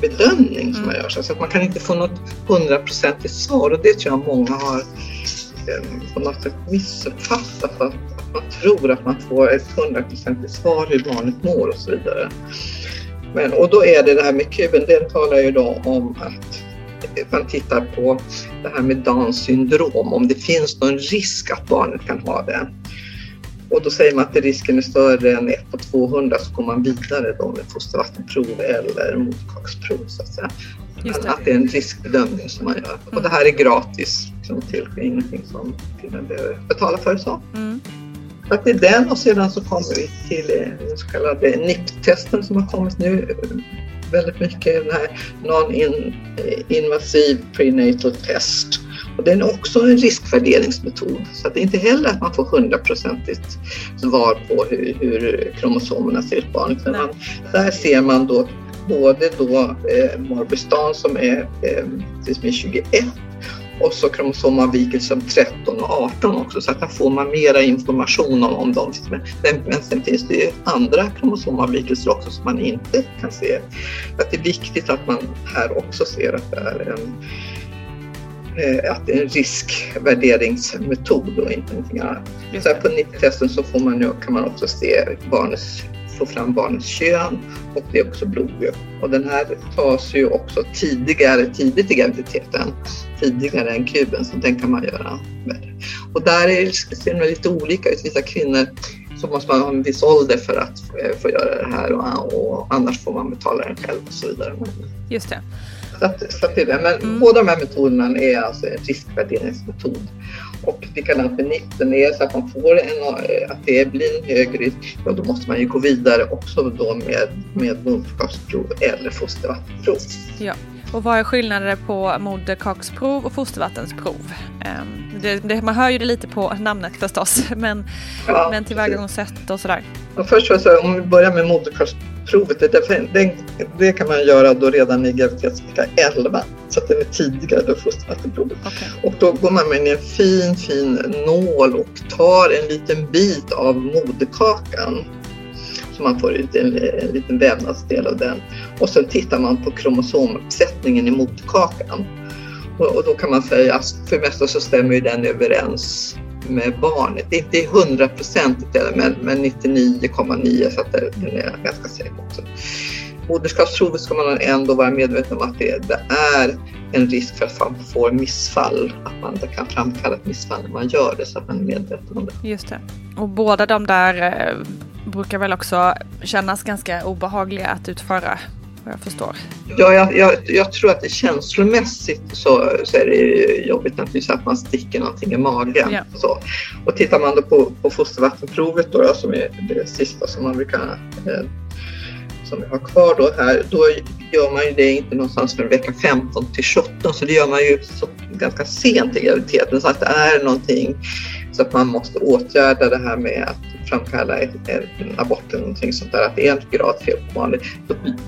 riskbedömning som man gör. Så att man kan inte få något hundraprocentigt svar och det tror jag många har eh, på något sätt missuppfattat. Att, att man tror att man får ett hundraprocentigt svar hur barnet mår och så vidare. Men, och då är det det här med kuben, den talar ju då om att man tittar på det här med Downs syndrom, om det finns någon risk att barnet kan ha det. Och då säger man att risken är större än 1 på 200 så går man vidare då med fostervattenprov eller moderkaksprov så att säga. Det. Att det är en riskbedömning som man gör. Och det här är gratis liksom, till ingenting som kvinnan behöver betala för. Så. Mm. Så att det är den och sedan så kommer vi till eh, den så kallade NIPT-testen som har kommit nu väldigt mycket. Den här non-invasive prenatal test. Den är också en riskvärderingsmetod. Så att det är inte heller att man får hundraprocentigt svar på hur, hur kromosomerna ser ut på barnet. Man, där ser man då både då eh, morbistan som är, eh, som är 21 och så kromosomavvikelse som 13 och 18 också så att där får man mera information om, om dem. Men, men, sen finns det ju andra kromosomavvikelser också som man inte kan se. Så att det är viktigt att man här också ser att det är en, att det är en riskvärderingsmetod och inte någonting annat. Så på 90-testen så får man kan man också se barnets, få fram barnets kön och det är också blodgrupp. Och den här tas ju också tidigare, tidigt i graviditeten, tidigare än kuben, så den kan man göra med. Och där är, ser det lite olika ut. Vissa kvinnor så måste man ha en viss ålder för att eh, få göra det här och, och annars får man betala den själv och så vidare. Just det. Så att, så att det är det. Men Mm. båda de här metoderna är alltså en riskvärderingsmetod. Och likadant med nitten är så att man får en, eh, att det blir en hög risk, ja, då måste man ju gå vidare också då med, med moderskapsprov eller fostervattenprov. Ja. Och vad är skillnaden på moderkaksprov och fostervattensprov? Ehm, det, det, man hör ju det lite på namnet förstås, men, Ja, men tillvägagångssätt och sådär. Och först så, om vi börjar med moderskapsprovet, det, det, det, kan man göra då redan i graviditetsvecka 11, så att det är tidigare då fostervattenprovet. Okej. Och då går man med en fin, fin nål och tar en liten bit av moderkakan så man får ut en, en liten vävnadsdel av den. Och sen tittar man på kromosomuppsättningen i moderkakan. Och, och, då kan man säga att för det mesta så stämmer ju den överens med barnet. Det är inte hundraprocentigt men, men 99,9 så att den är ganska säker också. Moderskapsprovet ska man ändå vara medveten om att det, det, är en risk för att man får missfall, att man det kan framkalla ett missfall när man gör det så att man är medveten om det. Just det. Och båda de där eh, brukar väl också kännas ganska obehagliga att utföra vad jag förstår. Ja, jag, jag, jag, tror att det känslomässigt så, så är det jobbigt naturligtvis att man sticker någonting i magen. Ja. Så. Och tittar man då på, på fostervattenprovet då, som är det sista som man brukar eh, som vi har kvar då här, då gör man ju det inte någonstans från vecka 15 till 17 så det gör man ju så, ganska sent i graviditeten så att det är någonting så att man måste åtgärda det här med att framkalla en abort eller någonting sånt där, att det är en grad fel på barnet.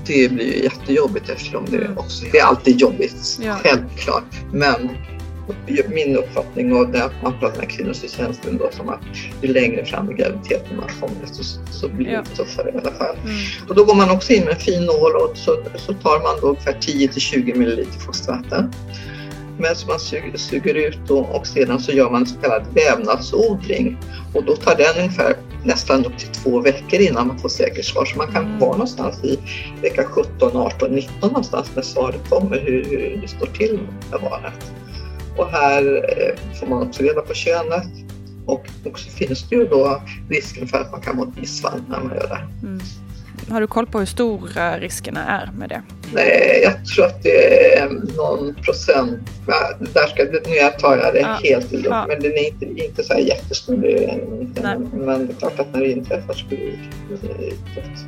Det blir ju jättejobbigt eftersom det också, det är alltid jobbigt, ja. självklart. Men min uppfattning och det att man pratar med kvinnosocialtjänsten då som att ju längre fram i graviditeten man kommer så, så blir det ja. tuffare i alla fall. Mm. Och då går man också in med en fin nål och så, så tar man då ungefär 10 till 20 ml fostervatten. Men som man suger, suger ut då, och sedan så gör man en så kallad vävnadsodling och då tar den ungefär nästan upp till två veckor innan man får säkert svar. Så man kan mm. vara någonstans i vecka 17, 18, 19 någonstans när svaret kommer hur, hur det står till med barnet. Och här eh, får man också reda på könet och också finns det ju då risken för att man kan må missfall när man gör det. Mm. Har du koll på hur stora riskerna är med det? Nej, jag tror att det är någon procent. Där ska, nu tar jag det ja. helt lugnt, ja. men den är inte, inte så här jättestor. Det är inte, men det är klart att när det inträffar så blir det tufft.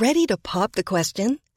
Ready to pop the question?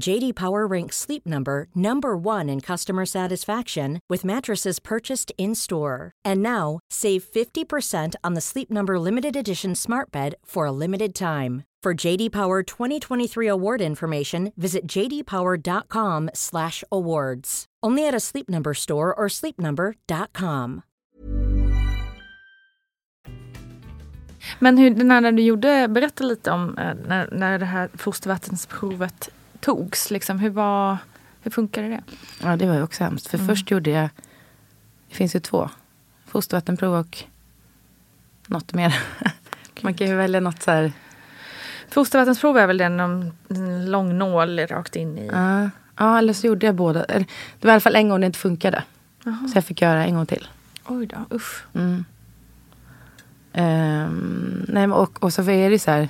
JD Power ranks Sleep Number number 1 in customer satisfaction with mattresses purchased in-store. And now, save 50% on the Sleep Number limited edition Smart Bed for a limited time. For JD Power 2023 award information, visit jdpower.com/awards. Only at a Sleep Number store or sleepnumber.com. Men hur, när du gjorde, berätta lite om eh, när, när det här togs. Liksom, hur, var, hur funkade det? Ja, det var ju också hemskt. För mm. först gjorde jag, det finns ju två, fostervattenprov och något mer. Man kan ju välja något så här Fostervattensprov är väl den om lång nål rakt in i? Ja, eller så gjorde jag båda. Det var i alla fall en gång det inte funkade. Aha. Så jag fick göra en gång till. Oj då, usch. Mm. Ehm, nej, och, och så är det så här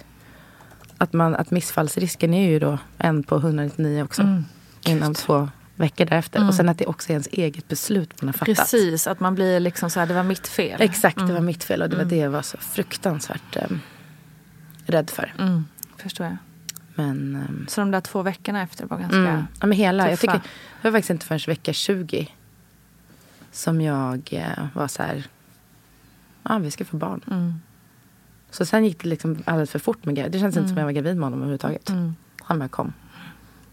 att, man, att missfallsrisken är ju då en på 199 också. Mm. Inom två veckor därefter. Mm. Och sen att det också är ens eget beslut man har fattat. Precis, att man blir liksom så här, det var mitt fel. Exakt, det Mm. var mitt fel och det var det jag var så fruktansvärt um, rädd för. Mm, förstår jag. Men, ehm, Så de där två veckorna efter var ganska... mm, ja, men hela, jag tuffa. tycker, det var faktiskt inte förrän vecka 20 som jag eh, var så här, ja vi ska få barn. Mm. Så sen gick det liksom alldeles för fort med grejer. Det känns inte som jag var gravid med honom överhuvudtaget. Mm. Han bara kom.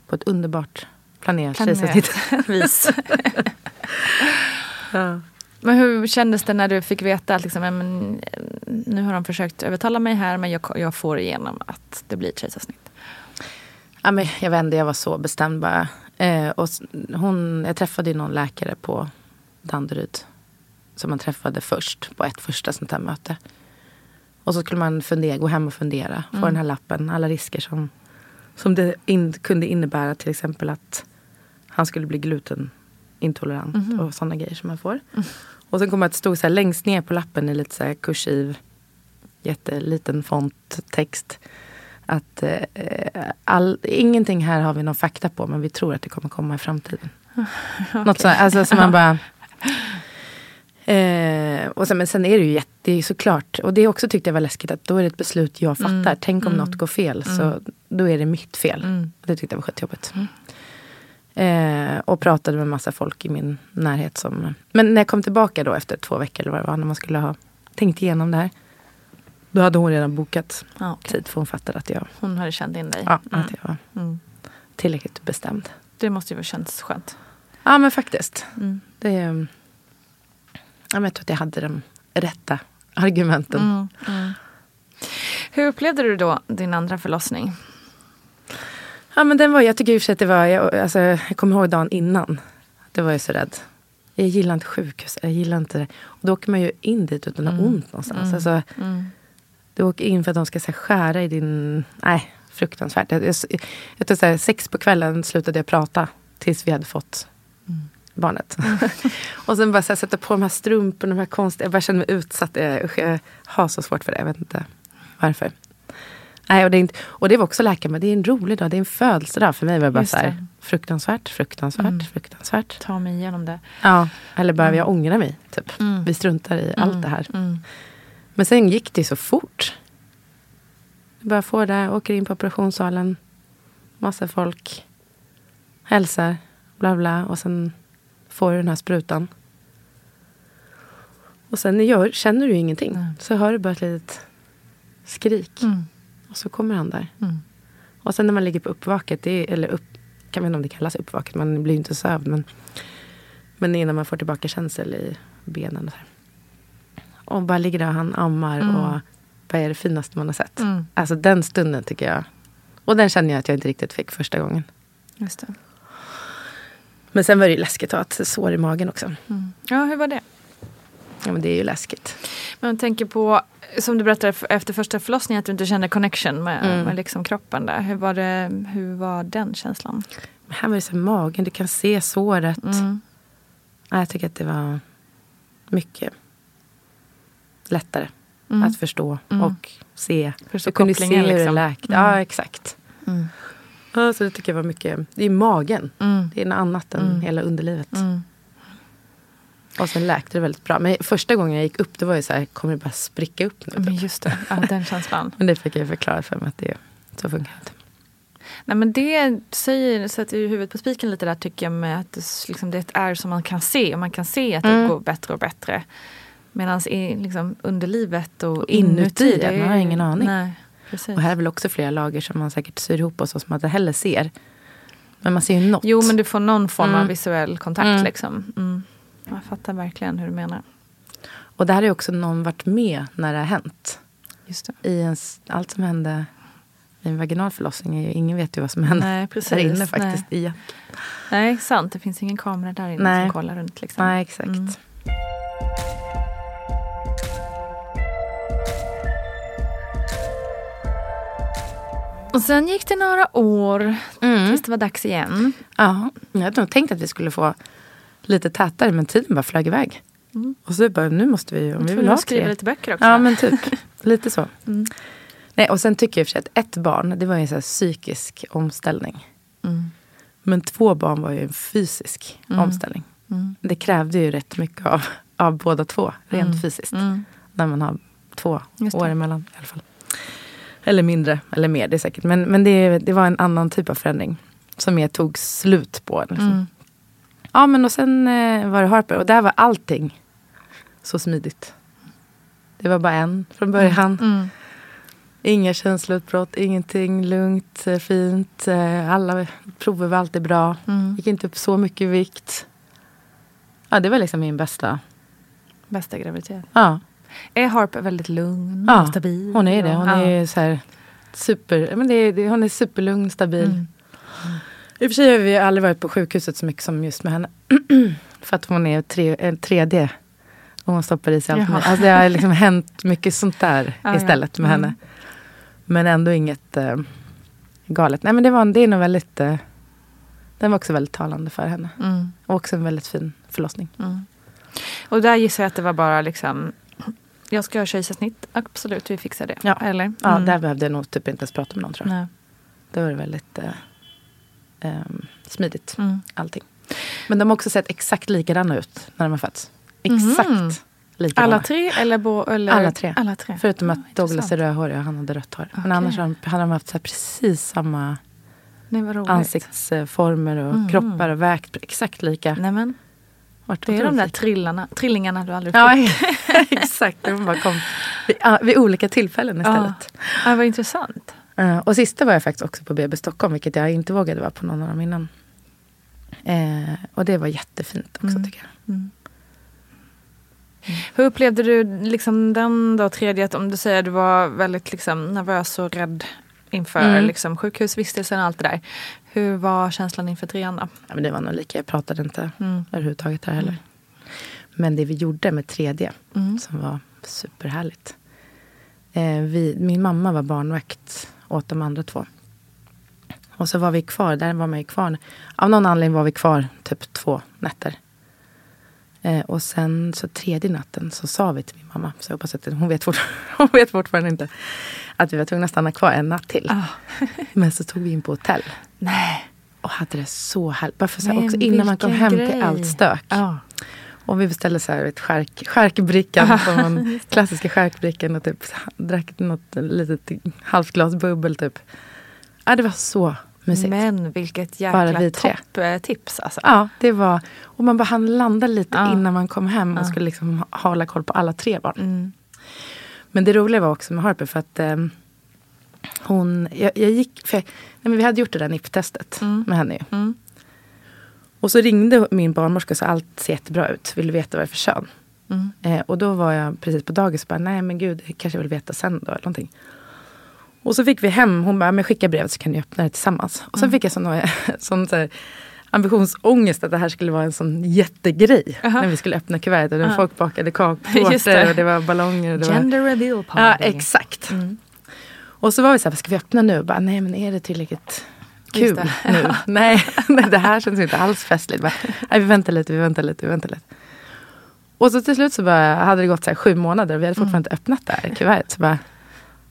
På ett underbart planerat kejsarsnitt. vis. ja. Men hur kändes det när du fick veta att liksom, men, nu har de försökt övertala mig här men jag, jag får igenom att det blir kejsarsnitt? Ja, men jag inte, jag var så bestämd bara. Eh, och hon, jag träffade ju någon läkare på Danderyd. Som man träffade först på ett första sånt här möte. Och så skulle man fundera, gå hem och fundera. Få den här lappen, alla risker som, som det in, kunde innebära. Till exempel att han skulle bli glutenintolerant och sådana grejer som man får. Och sen kom att det stod så här längst ner på lappen i lite så här kursiv, jätteliten font text. Att eh, all, ingenting här har vi någon fakta på men vi tror att det kommer komma i framtiden. Något så, alltså, så man bara... Eh, och sen, men sen är det ju jätte, såklart, och det också tyckte jag var läskigt att då är det ett beslut jag fattar. Tänk om något går fel, så då är det mitt fel. Mm. Det tyckte jag var skitjobbigt. Eh, och pratade med massa folk i min närhet. Som, men när jag kom tillbaka då efter två veckor eller vad det var, när man skulle ha tänkt igenom det här. Då hade hon redan bokat Ja, okej. tid för hon fattade att jag, Hon hade känt in dig. ja, Mm. att jag var Mm. tillräckligt bestämd. Det måste ju ha känts skönt. Ja men faktiskt. Mm. Det, ja, men jag tror att jag hade de rätta argumenten. Mm. Mm. Hur upplevde du då din andra förlossning? Ja men den var, jag tycker i och för sig att det var, jag, alltså, jag kommer ihåg dagen innan. Det var jag så rädd. Jag gillar inte sjukhus, jag gillar inte det. Och då åker man ju in dit utan att ha ont någonstans. Alltså, Mm. du åker in för att de ska här, skära i din... Nej, fruktansvärt. Jag, jag, jag tror så här, sex på kvällen slutade jag prata tills vi hade fått barnet. och sen bara så här, sätta på de här strumporna, de här konstiga... Jag bara kände mig utsatt. Jag, usch, jag har så svårt för det, jag vet inte varför. Nej, och, det är inte, och det var också läkaren, men det är en rolig dag, det är en födelsedag. För mig var det bara Just så här, det. fruktansvärt, fruktansvärt, fruktansvärt. Ta mig igenom det. Ja, eller behöver jag ångra mig? Typ. Mm. Vi struntar i allt det här. Mm. Men sen gick det så fort. Jag bara får det, åker in på operationssalen. Massa folk. Hälsar, bla bla. Och sen får du den här sprutan. Och sen gör, känner du ingenting. Nej. Så hör du bara ett litet skrik. Mm. Och så kommer han där. Mm. Och sen när man ligger på uppvaket, är, eller upp, kan inte om det kallas uppvaket, man blir ju inte sövd. Men, men innan man får tillbaka känsel i benen. Och, så här. och bara ligger där och han ammar Mm. och vad är det finaste man har sett. Mm. Alltså den stunden tycker jag. Och den känner jag att jag inte riktigt fick första gången. Just det. Men sen var det ju läskigt att ha ett sår i magen också. Mm. Ja, hur var det? Ja men det är ju läskigt. Men jag tänker på, som du berättade efter första förlossningen, att du inte kände connection med, Mm. med liksom kroppen där. Hur var, det, hur var den känslan? Men här var det så magen, du kan se såret. Mm. Ja, jag tycker att det var mycket lättare Mm. att förstå Mm. och se. Förstå jag kunde se hur det liksom. läkte. Mm. Ja, exakt. Ja, så det tycker jag var mycket. Det är magen. Mm. Det är något annat än Mm. hela underlivet. Mm. Och sen läkte det väldigt bra. Men första gånger jag gick upp, då var det så här, kommer det bara spricka upp nu? Men typ. just det, ja, den känslan. Men det fick jag förklara för mig att det så funkar det inte. Nej, men det säger, sätter ju huvudet på spiken lite där tycker jag med att det, liksom, det är som man kan se och man kan se att det Mm. går bättre och bättre. Medan liksom, underlivet och, Och inuti, inuti, det man har ingen aning. Nej, precis. Och här är väl också flera lager som man säkert syr ihop och så som man inte heller ser. Men man ser ju något. Jo men du får någon form av Mm. visuell kontakt Mm. liksom. Mm. Jag fattar verkligen hur du menar. Och där har också någon varit med när det har hänt. Just det. I ens, allt som hände i en vaginal förlossning, är ingen vet ju vad som hände Nej precis. där inne faktiskt. Nej. Igen. Nej sant, det finns ingen kamera där inne Nej. som kollar runt. Liksom. Nej, exakt. Mm. Och sen gick det några år Mm. tills det var dags igen. Ja, jag hade nog tänkt att vi skulle få lite tätare, men tiden bara flög iväg. Och så bara, nu måste vi, om vi vill ha att skriva tre. lite böcker också. Ja men typ, lite så. Nej, och sen tycker jag i och för sig att ett barn, det var ju en så psykisk omställning. Men två barn var ju en fysisk omställning. Det krävde ju rätt mycket av, av båda två, rent fysiskt. När man har två år emellan i alla fall. Eller mindre, eller mer, det är säkert. Men, men det, det var en annan typ av förändring. Som jag tog slut på. Liksom. Ja men och sen eh, var det Harper och där var allting så smidigt. Det var bara en från början. Mm. Inga känsloutbrott, ingenting. Lugnt, eh, fint. eh, Alla prover var alltid bra. Mm. Gick inte upp så mycket vikt. Ja, det var liksom min bästa. Bästa graviditet. Ja, Är Harper väldigt lugn ja och stabil? hon är det. Hon Ja. är så här super, men det är, det, hon är superlugn, stabil. Mm. I och för sig har vi aldrig varit på sjukhuset så mycket som just med henne. För att hon är tre, en 3D. Och hon stoppar i sig allt. Alltså det har liksom hänt mycket sånt där Ja, ja. istället med Mm. henne. Men ändå inget eh, galet. Nej men det, var, det är nog väldigt... Eh, den var också väldigt talande för henne. Mm. Och också en väldigt fin förlossning. Och där gissar jag att det var bara liksom jag ska ha kejsarsnitt. Absolut, vi fixar det. Ja. Eller? Ja, Mm. där behövde jag nog typ inte ens prata med någon tror jag. Nej. Det var väldigt eh, ehm, smidigt Mm. allting. Men de har också sett exakt likadana ut när de har fötts. Exakt Mhm. likadana. Alla tre eller, bo, eller? Alla tre. Alla tre. Förutom Ja, att Douglas är rödhårig och han hade rött hår. Men Okej. annars har de, hade de haft precis samma Nej, ansiktsformer och Mhm. kroppar och vägt exakt lika. Nej, men, Vart det är de där trillarna, trillingarna du aldrig Ja, fick. exakt. De bara kom vid, ja, vid olika tillfällen istället. Ja, vad intressant. Eh, och sista var jag faktiskt också på BB Stockholm, vilket jag inte vågade vara på någon av dem innan. Eh, och det var jättefint också Mm. tycker jag. Hur upplevde du liksom den då tredje, att om du säger att du var väldigt liksom, nervös och rädd inför Mm. liksom, sjukhusvistelsen och allt det där. Hur var känslan inför trean då? Ja, men det var nog lika, jag pratade inte Mm. överhuvudtaget där heller. Men det vi gjorde med 3D, Mm. som var superhärligt. Eh, vi, min mamma var barnvakt åt de andra två. Och så var vi kvar, där var man ju kvar. Av någon anledning var vi kvar typ två nätter. Eh, och sen så tredje natten så sa vi till min mamma, så jag hoppas att hon vet, fort, hon vet fortfarande inte, att vi var tvungna att stanna kvar en natt till. Men så tog vi in på hotell. Nej. Och hade det så härligt. Bara för så här, också innan man kom hem grej. till allt stök. Ja. Och vi beställde så här ett skärk, skärkbrickan. som en klassiska skärkbrickan. Och typ drack något litet halvt glas bubbel typ. Ja, det var så mysigt. Men vilket jäkla topptips alltså. Ja, det var... Och man bara hann landa lite Ja. innan man kom hem. Och Ja. skulle liksom hålla koll på alla tre barn. Mm. Men det roliga var också med Harper för att eh, hon... Jag, jag gick... För, nej, men vi hade gjort det där NIP-testet med henne. Mm. Och så ringde min barnmorska och sa allt ser jättebra ut. Vill du veta vad det är för kön? Mm. Eh, och då var jag precis på dagis och bara, nej men gud, kanske jag vill veta sen då. Eller någonting. Och så fick vi hem, hon bara, men skicka brevet så kan ni öppna det tillsammans. Och Mm. sen fick jag sån, sån så här, ambitionsångest att det här skulle vara en sån jättegrej. Aha. När vi skulle öppna kuvertet och Ja. folk bakade det. och det var ballonger. Det var, Gender reveal party. Ja, exakt. Mm. Och så var vi så här, ska vi öppna nu? Bara, nej men är det tillräckligt kul det. nu? nej, nej, det här känns inte alls festligt. Bara, nej, vi väntar lite, vi väntar lite, vi väntar lite. Och så till slut så bara, hade det gått så sju månader och vi hade fortfarande inte öppnat det här kuvertet. Så bara,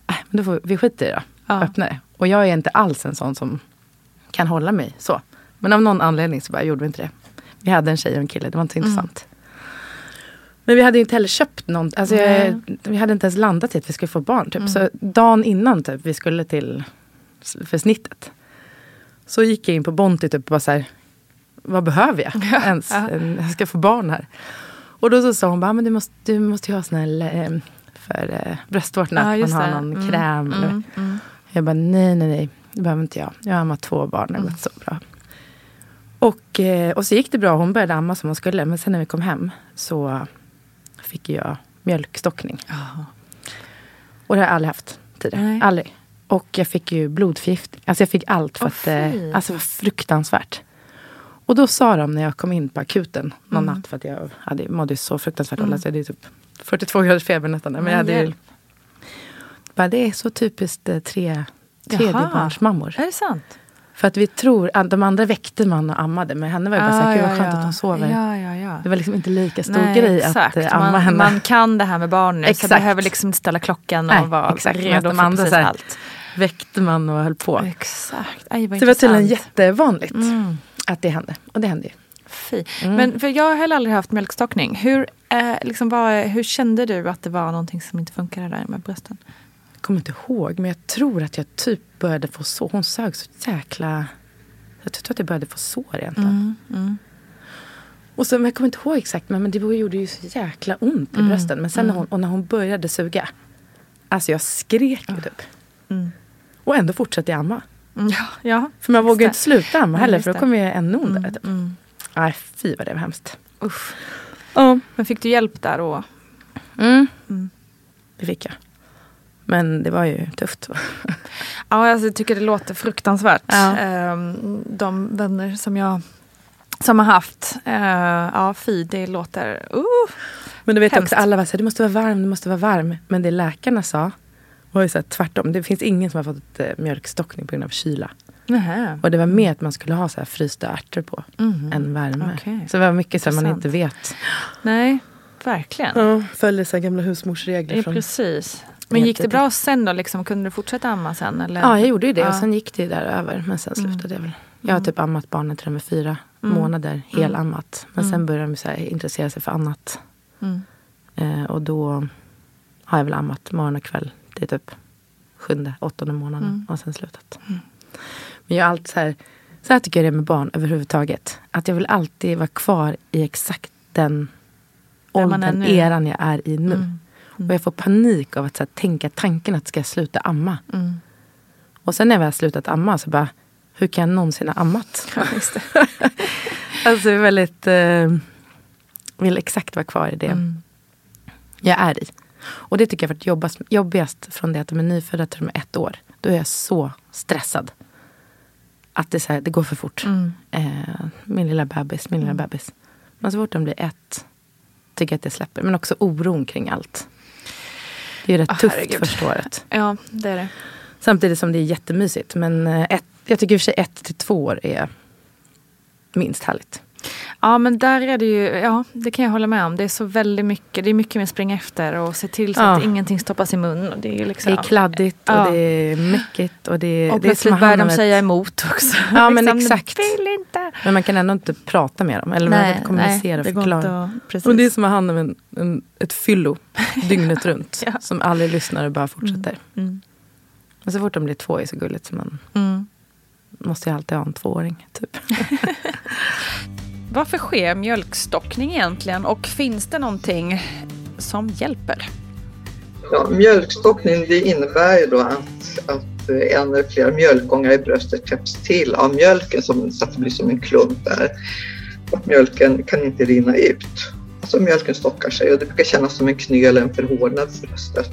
äh, men då får vi, skiter i det då. Ja. Öppna det. Och jag är inte alls en sån som kan hålla mig så. Men av någon anledning så bara gjorde vi inte det. Vi hade en tjej och en kille, det var inte så intressant. Men vi hade inte heller köpt någon, alltså jag, vi hade inte ens landat i att vi skulle få barn. Typ. Så dagen innan typ, vi skulle till för snittet. Så gick jag in på Bonti typ och bara så här, vad behöver jag ens? En- Jag ska få barn här. Och då så sa hon bara, men du måste, du måste ju ha sån här eh, för eh, bröstvårtorna, Ja, att man har det. någon Mm, kräm. Eller. Mm. Mm. Jag bara, nej, nej, nej, det behöver inte jag. Jag har ammat två barn, det har gått så bra. Och, eh, och så gick det bra, hon började amma som hon skulle. Men sen när vi kom hem så fick jag mjölkstockning. Och det har jag aldrig haft tidigare. Nej. Aldrig. Och jag fick ju blodförgiftning. Alltså jag fick allt för Åh, att eh, alltså det var fruktansvärt. Och då sa de när jag kom in på akuten någon Mm. natt för att jag hade, mådde så fruktansvärt dåligt. Alltså, det är typ 42 graders feber nästan. Men jag hade ju, bara, det är så typiskt eh, tre tredjebarnsmammor. Är det sant? För att vi tror, att de andra väckte man och ammade men henne var det bara såhär, gud vad skönt att hon sover. Ja, ja, ja. Det var liksom inte lika stor Nej, grej exakt. att eh, amma man, henne. man kan det här med barn nu så Exakt. behöver liksom inte ställa klockan och vara exakt. redo för andra precis så här- allt. Väckte man och höll på. Exakt. Aj, Så det var tydligen jättevanligt Mm. att det hände. Och det hände ju. Fy. Mm. Men för jag har heller aldrig haft mjölkstockning. Hur, eh, liksom var, hur kände du att det var någonting som inte funkade där med brösten? Kommer inte ihåg men jag tror att jag typ började få sår. Hon sög så jäkla... Jag tror att jag började få sår egentligen. Mm. Och så, men jag kommer inte ihåg exakt men, men det gjorde ju så jäkla ont i Mm. brösten. Men sen när hon, och när hon började suga. Alltså jag skrek ju typ. Mm. Och ändå fortsatte jag amma. Mm, Ja, ja. För man vågar ju inte sluta amma heller för då kommer jag ännu ondare. Mm, Typ. mm. Nej fy vad det var hemskt. Usch. Ja. Men fick du hjälp där då? Mm. Mm. Det fick jag. Men det var ju tufft. Ja, alltså, jag tycker det låter fruktansvärt. Ja. Ehm, de vänner som jag som har haft, uh, ja fy det låter, uh. Men du vet Hemskt. också, alla var så här, du måste vara varm, du måste vara varm. Men det läkarna sa var ju så här, tvärtom. Det finns ingen som har fått eh, mjölkstockning på grund av kyla. Nähä. Och det var mer att man skulle ha så här frysta ärtor på Mhm. än värme. Okej. Så det var mycket som man inte vet. Nej, verkligen. Ja, så här gamla husmorsregler. Ja, från... precis. Men gick det bra sen då? Liksom, kunde du fortsätta amma sen? Eller? Ja, jag gjorde ju det. Och Ja. sen gick det där över. Men sen Mm. slutade jag väl. Jag har typ ammat barnen till de är fyra Mm. månader. Helammat. Men Mm. sen började de så intressera sig för annat. Mm. Eh, och då har jag väl ammat morgon och kväll. Det är typ sjunde, åttonde månaden. Mm. Och sen slutat. Men jag alltid så här. Så här tycker jag det är med barn överhuvudtaget. Att jag vill alltid vara kvar i exakt den åldern, eran jag är i nu. Mm. Och jag får panik av att så här, tänka tanken att ska jag sluta amma. Mm. Och sen när jag väl har slutat amma så bara, hur kan jag någonsin ha ammat? Ja, alltså jag är väldigt, eh, vill exakt vara kvar i det Mm. jag är i. Och det tycker jag har varit jobbast, jobbigast från det att de är nyfödda till de är ett år. Då är jag så stressad. Att det, så här, det går för fort. Mm. Eh, min lilla bebis, min lilla bebis. Men så fort de blir ett tycker jag att det släpper. Men också oron kring allt. Det är ju rätt Ah, tufft herregud. första året. Ja, det är det. Samtidigt som det är jättemysigt. Men eh, ett, jag tycker i och för sig ett till två år är minst härligt. Ja, men där är det ju, ja, det kan jag hålla med om. Det är så väldigt mycket, det är mycket med springa efter och se till så Ja. att ingenting stoppas i mun. Och det är liksom, Det är kladdigt och Ja. det är mäckigt. Och, det, och det plötsligt börjar de säga emot också. Ja, men Liksom, exakt. Men man kan ändå inte prata med dem. Eller man kan inte kommunicera och det går förklara. att, precis. Och det är som att hand om en, en, ett fyllo dygnet runt. Ja. Som aldrig lyssnar och bara fortsätter. Mm. Och så fort de blir två är så gulligt. Så man Mm. måste ju alltid ha en tvååring. Typ. Varför sker mjölkstockning egentligen och finns det någonting som hjälper? Ja, mjölkstockning det innebär ju då att, att en eller flera mjölkgångar i bröstet täpps till av mjölken som, så att det blir som en klump där. Och mjölken kan inte rinna ut. Alltså mjölken stockar sig och det brukar kännas som en knöl eller en förhårdnad för bröstet.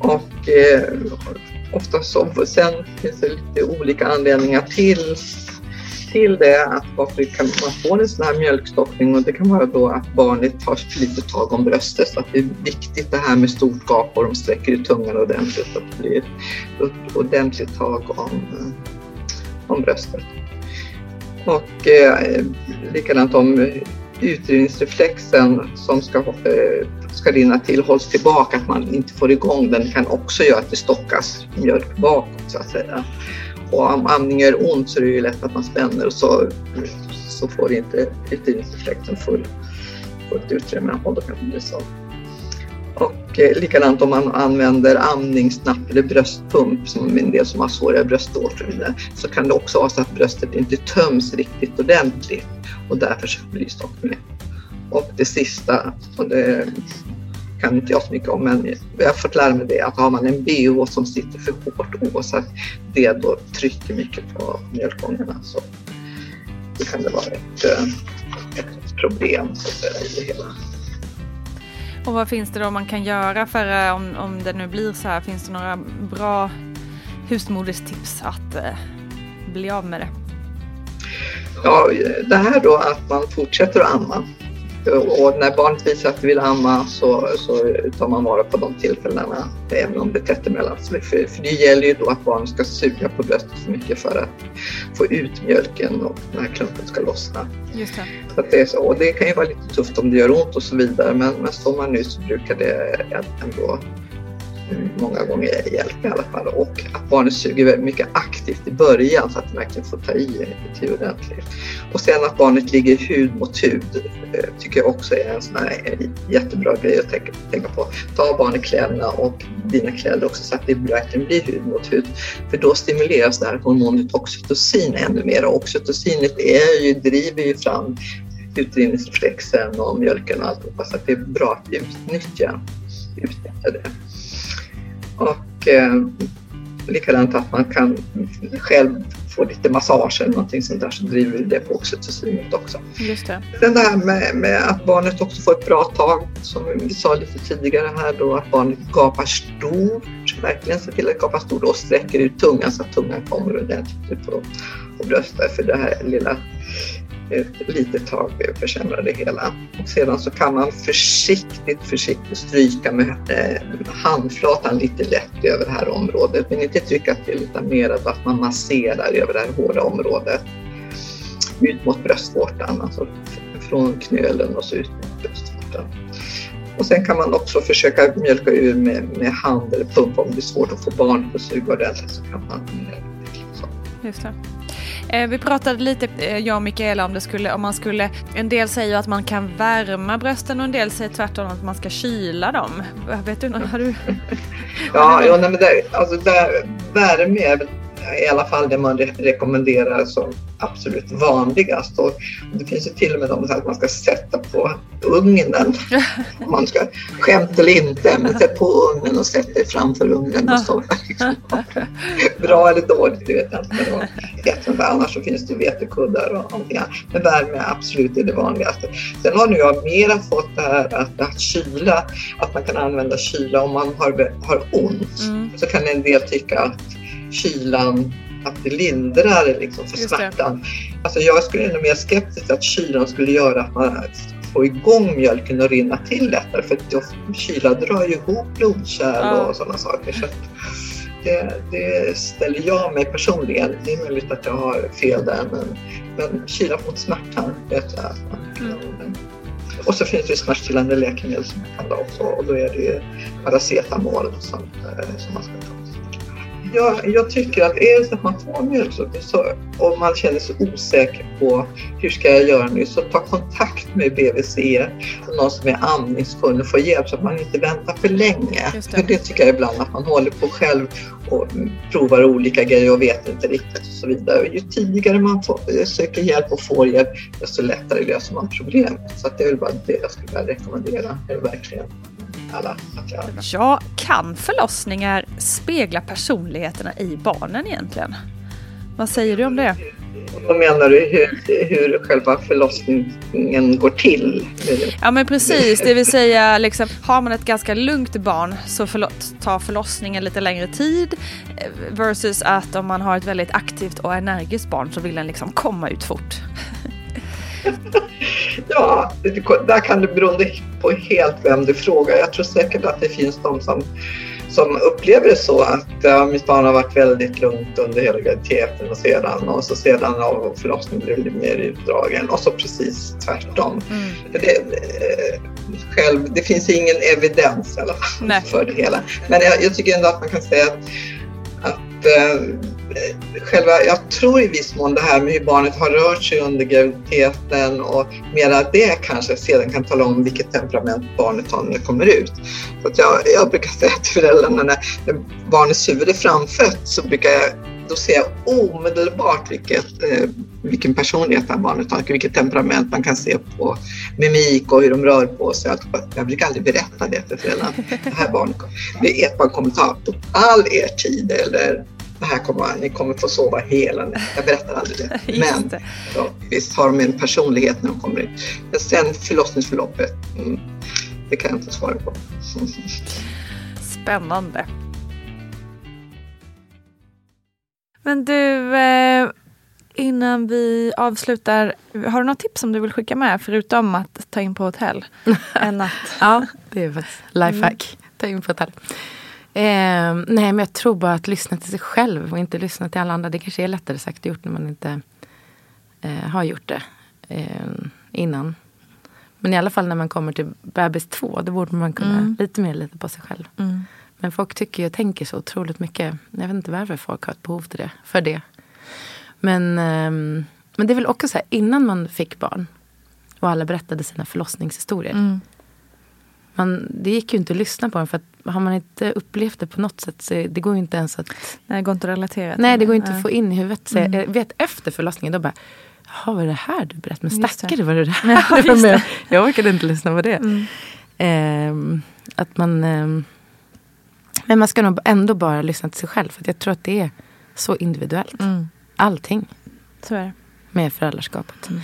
Och eh, ofta så, sen finns det lite olika anledningar till, till det, att varför kan man få en sån här mjölkstockning och det kan vara då att barnet tar för lite tag om bröstet så att det är viktigt det här med stort gap och de sträcker ut tungan ordentligt så att det blir ett ordentligt tag om, eh, om bröstet. Och eh, likadant om utdrivningsreflexen som ska, eh, ska rinna till hålls tillbaka, att man inte får igång den kan också göra att det stockas mjölk bakåt så att säga. Och om amning gör ont så är det ju lätt att man spänner och så, så får inte utdrivningseffekten full, fullt utrymme och då kan det bli så. Och eh, likadant om man använder amningsnapp eller bröstpump som en del som har svåra bröstvårtor så kan det också vara så att bröstet inte töms riktigt ordentligt och därför så blir stockningen. Och det sista, och det kan inte jag så mycket om, men jag har fått lära mig det att har man en bh som sitter för hårt å så att det då trycker mycket på mjölkgångarna så då kan det vara ett, eh, ett problem så att säga, i det hela. Och vad finns det då man kan göra för eh, om, om det nu blir så här? Finns det några bra husmoderstips att eh, bli av med det? Ja, det här då att man fortsätter att amma Och när barnet visar att det vill amma så, så tar man vara på de tillfällena, även om det är tätt emellan. För, för det gäller ju då att barnet ska suga på bröstet så mycket för att få ut mjölken och den här klumpen ska lossna. Just det. Så att det, är så, och det kan ju vara lite tufft om det gör ont och så vidare men, men står man nu så brukar det ändå många gånger hjälp i alla fall och att barnet suger väldigt mycket aktivt i början så att det verkligen får ta i till ordentligt. Och sen att barnet ligger hud mot hud eh, tycker jag också är en sån här jättebra grej att tänka, tänka på. Ta barnet kläderna och dina kläder också så att det verkligen blir hud mot hud. För då stimuleras det här hormonet oxytocin ännu mer och oxytocinet är ju, driver ju fram utdrivningsreflexen och mjölken och alltihopa så att det är bra att utnyttja, utnyttja det. Och eh, likadant att man kan själv få lite massage eller någonting sånt där så driver det på oxytocinet också. Just det. Sen det här med, med, att barnet också får ett bra tag, som vi sa lite tidigare här då, att barnet gapar stort, verkligen se till att gapa stort och sträcker ut tungan så att tungan kommer ordentligt ut på, på bröstet för det här lilla ett litet tag försämrar det hela. Och sedan så kan man försiktigt, försiktigt stryka med eh, handflatan lite lätt över det här området. Men inte trycka till utan mer att man masserar över det här hårda området. Ut mot bröstvårtan, alltså från knölen och så ut mot bröstvårtan. Och sen kan man också försöka mjölka ur med, med hand eller pumpa om det är svårt att få barnet att suga ordentligt så kan man. Eh, Just det. Eh, vi pratade lite, eh, jag och Mikaela, om det skulle, om man skulle, en del säger att man kan värma brösten och en del säger tvärtom att man ska kyla dem. Vet du, har du? ja, ja nej, men det, alltså där, värme är i alla fall det man re rekommenderar som absolut vanligast. Och det finns ju till och med de som att man ska sätta på ugnen. Man ska skämt eller inte, men sätt på ugnen och sätt dig framför ugnen. Och så. Bra eller dåligt, det vet jag inte. Men annars så finns det vetekuddar och allting annat. Men värme är absolut det vanligaste. Sen har nu jag mera fått det här att, att kyla, att man kan använda kyla om man har, har ont. Mm. Så kan en del tycka att kylan att det lindrar liksom för smärtan. Alltså jag skulle nog mer skeptisk att kylan skulle göra att man får igång mjölken och rinna till lättare för att kyla drar ju ihop blodkärl ja. och sådana saker. Så det, det, ställer jag mig personligen. Det är möjligt att jag har fel där men, men kyla mot smärtan vet jag att man kan mm. Och så finns det smärtstillande läkemedel som man kan ta också och då är det paracetamol som, eh, som man ska ta jag, jag, tycker att är det så att man får mjölksocker och man känner sig osäker på hur ska jag göra nu så ta kontakt med BVC och någon som är amningskunnig och få hjälp så att man inte väntar för länge. Det. För det tycker jag ibland att man håller på själv och provar olika grejer och vet inte riktigt och så vidare. Och ju tidigare man får, söker hjälp och får hjälp desto lättare löser man problemet. Så det är väl bara det jag skulle vilja rekommendera er verkligen alla. Ja, kan förlossningar spegla personligheterna i barnen egentligen? Vad säger du om det? Då menar du hur, hur själva förlossningen går till? Ja men precis, det vill säga liksom, har man ett ganska lugnt barn så förlåt, tar förlossningen lite längre tid eh, versus att om man har ett väldigt aktivt och energiskt barn så vill den liksom komma ut fort. Ja, där kan det bero på helt vem du frågar. Jag tror säkert att det finns de som, som upplever det så att ja, mitt barn har varit väldigt lugnt under hela graviditeten och sedan och så sedan av förlossningen blev det mer utdragen och så precis tvärtom. Mm. Det, eh, själv, det finns ingen evidens i alla fall för det hela. Men jag, jag, tycker ändå att man kan säga att, att äh, själva, jag tror i viss mån det här med hur barnet har rört sig under graviditeten och mera det kanske sedan kan tala om vilket temperament barnet har när det kommer ut. Så att jag, jag brukar säga till föräldrarna när, när barnets huvud är framfött så brukar jag då ser jag omedelbart vilket, eh, vilken personlighet det här barnet har, vilket temperament man kan se på mimik och hur de rör på sig. Alltså, jag brukar aldrig berätta det för föräldrarna. Det här barnet, det är ett barn kommer ta all er tid eller det här kommer, ni kommer få sova hela natten. Jag berättar aldrig det. Men det. Ja, visst har de en personlighet när de kommer ut. Men sen förlossningsförloppet, mm, det kan jag inte svara på. Spännande. Men du, eh, innan vi avslutar, har du något tips som du vill skicka med förutom att ta in på hotell? en natt? Ja, det är faktiskt lifehack. Mm. Ta in på hotell. Eh, nej, men jag tror bara att lyssna till sig själv och inte lyssna till alla andra. Det kanske är lättare sagt gjort när man inte eh, har gjort det eh, innan. Men i alla fall när man kommer till bebis två, då borde man kunna mm. lite mer lita på sig själv. Mm. Men folk tycker och tänker så otroligt mycket. Jag vet inte varför folk har ett behov till det, för det. Men, um, men det är väl också så här, innan man fick barn och alla berättade sina förlossningshistorier. Mm. Man, det gick ju inte att lyssna på dem för att har man inte upplevt det på något sätt så det går ju inte ens att... Nej, det går inte att relatera till Nej, det går inte att få in i huvudet. Så mm. Jag vet efter förlossningen då bara Jaha, var det här du berättade? Men stackare, var det det här ja, du var med Jag orkade inte lyssna på det. Mm. Eh, att man... Eh, men man ska nog ändå bara lyssna till sig själv. För jag tror att det är så individuellt. Mm. Allting. Så är det. Med föräldraskapet. Mm.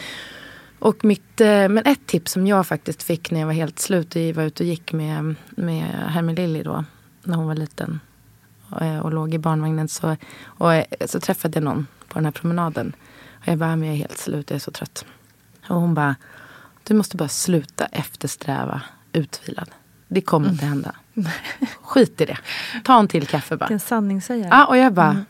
Och mitt, eh, men ett tips som jag faktiskt fick när jag var helt slut. Jag var ute och gick med, med Hermie Lilly då. När hon var liten. Och, eh, och låg i barnvagnen. Så, och, eh, så träffade jag någon på den här promenaden. Och jag bara, jag är helt slut. Jag är så trött. Och hon bara, du måste bara sluta eftersträva utvilad. Det kommer inte hända. Skit i det. Ta en till kaffe bara. Vilken sanningssägare. Ja, och jag bara, mm.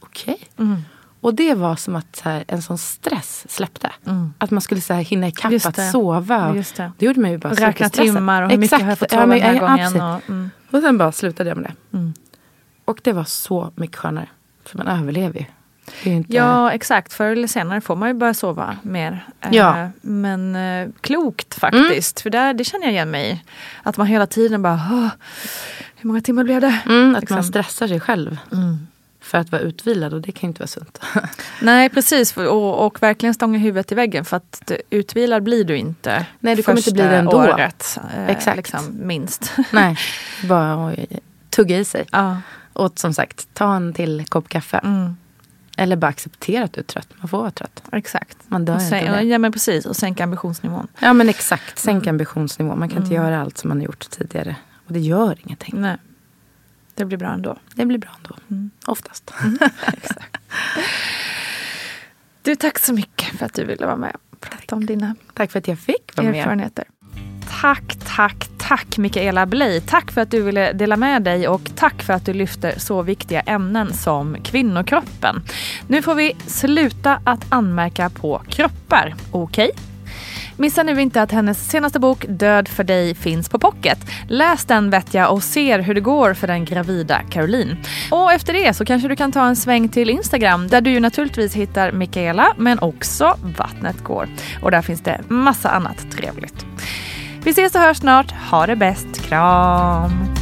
okej. Okay. Mm. Och det var som att här, en sån stress släppte. Mm. Att man skulle så här, hinna ikapp att sova. Just det. det gjorde mig ju bara Räkna timmar och hur mycket har jag fått sova ja, men, den här gången. Och, mm. och sen bara slutade jag med det. Mm. Och det var så mycket skönare. För man överlever ju. Inte... Ja exakt, förr eller senare får man ju börja sova mer. Eh, ja. Men eh, klokt faktiskt, mm. för där, det känner jag igen mig i. Att man hela tiden bara, hur många timmar blev det? Mm, att liksom. man stressar sig själv. Mm. För att vara utvilad och det kan ju inte vara sunt. Nej precis och, och verkligen stånga huvudet i väggen för att utvilad blir du inte. Nej du kommer inte bli det ändå. året. Eh, Exakt. Liksom, minst. Nej, bara tugga i sig. Ja. Och som sagt, ta en till kopp kaffe. Mm. Eller bara acceptera att du är trött. Man får vara trött. Exakt. Man dör sen, inte Ja men precis. Och sänka ambitionsnivån. Ja men exakt. Sänka mm. ambitionsnivån. Man kan mm. inte göra allt som man har gjort tidigare. Och det gör ingenting. Nej. Det blir bra ändå. Det blir bra ändå. Mm. Oftast. Mm. exakt. Du, tack så mycket för att du ville vara med och prata tack. om dina Tack för att jag fick vara med. Erfarenheter. Tack, tack, tack Mikaela Bley. Tack för att du ville dela med dig och tack för att du lyfter så viktiga ämnen som kvinnokroppen. Nu får vi sluta att anmärka på kroppar, okej? Okay? Missa nu inte att hennes senaste bok Död för dig finns på pocket. Läs den vet jag och ser hur det går för den gravida Caroline. Och efter det så kanske du kan ta en sväng till Instagram där du ju naturligtvis hittar Mikaela men också Vattnet går. Och där finns det massa annat trevligt. Vi ses och hörs snart. Ha det bäst. Kram!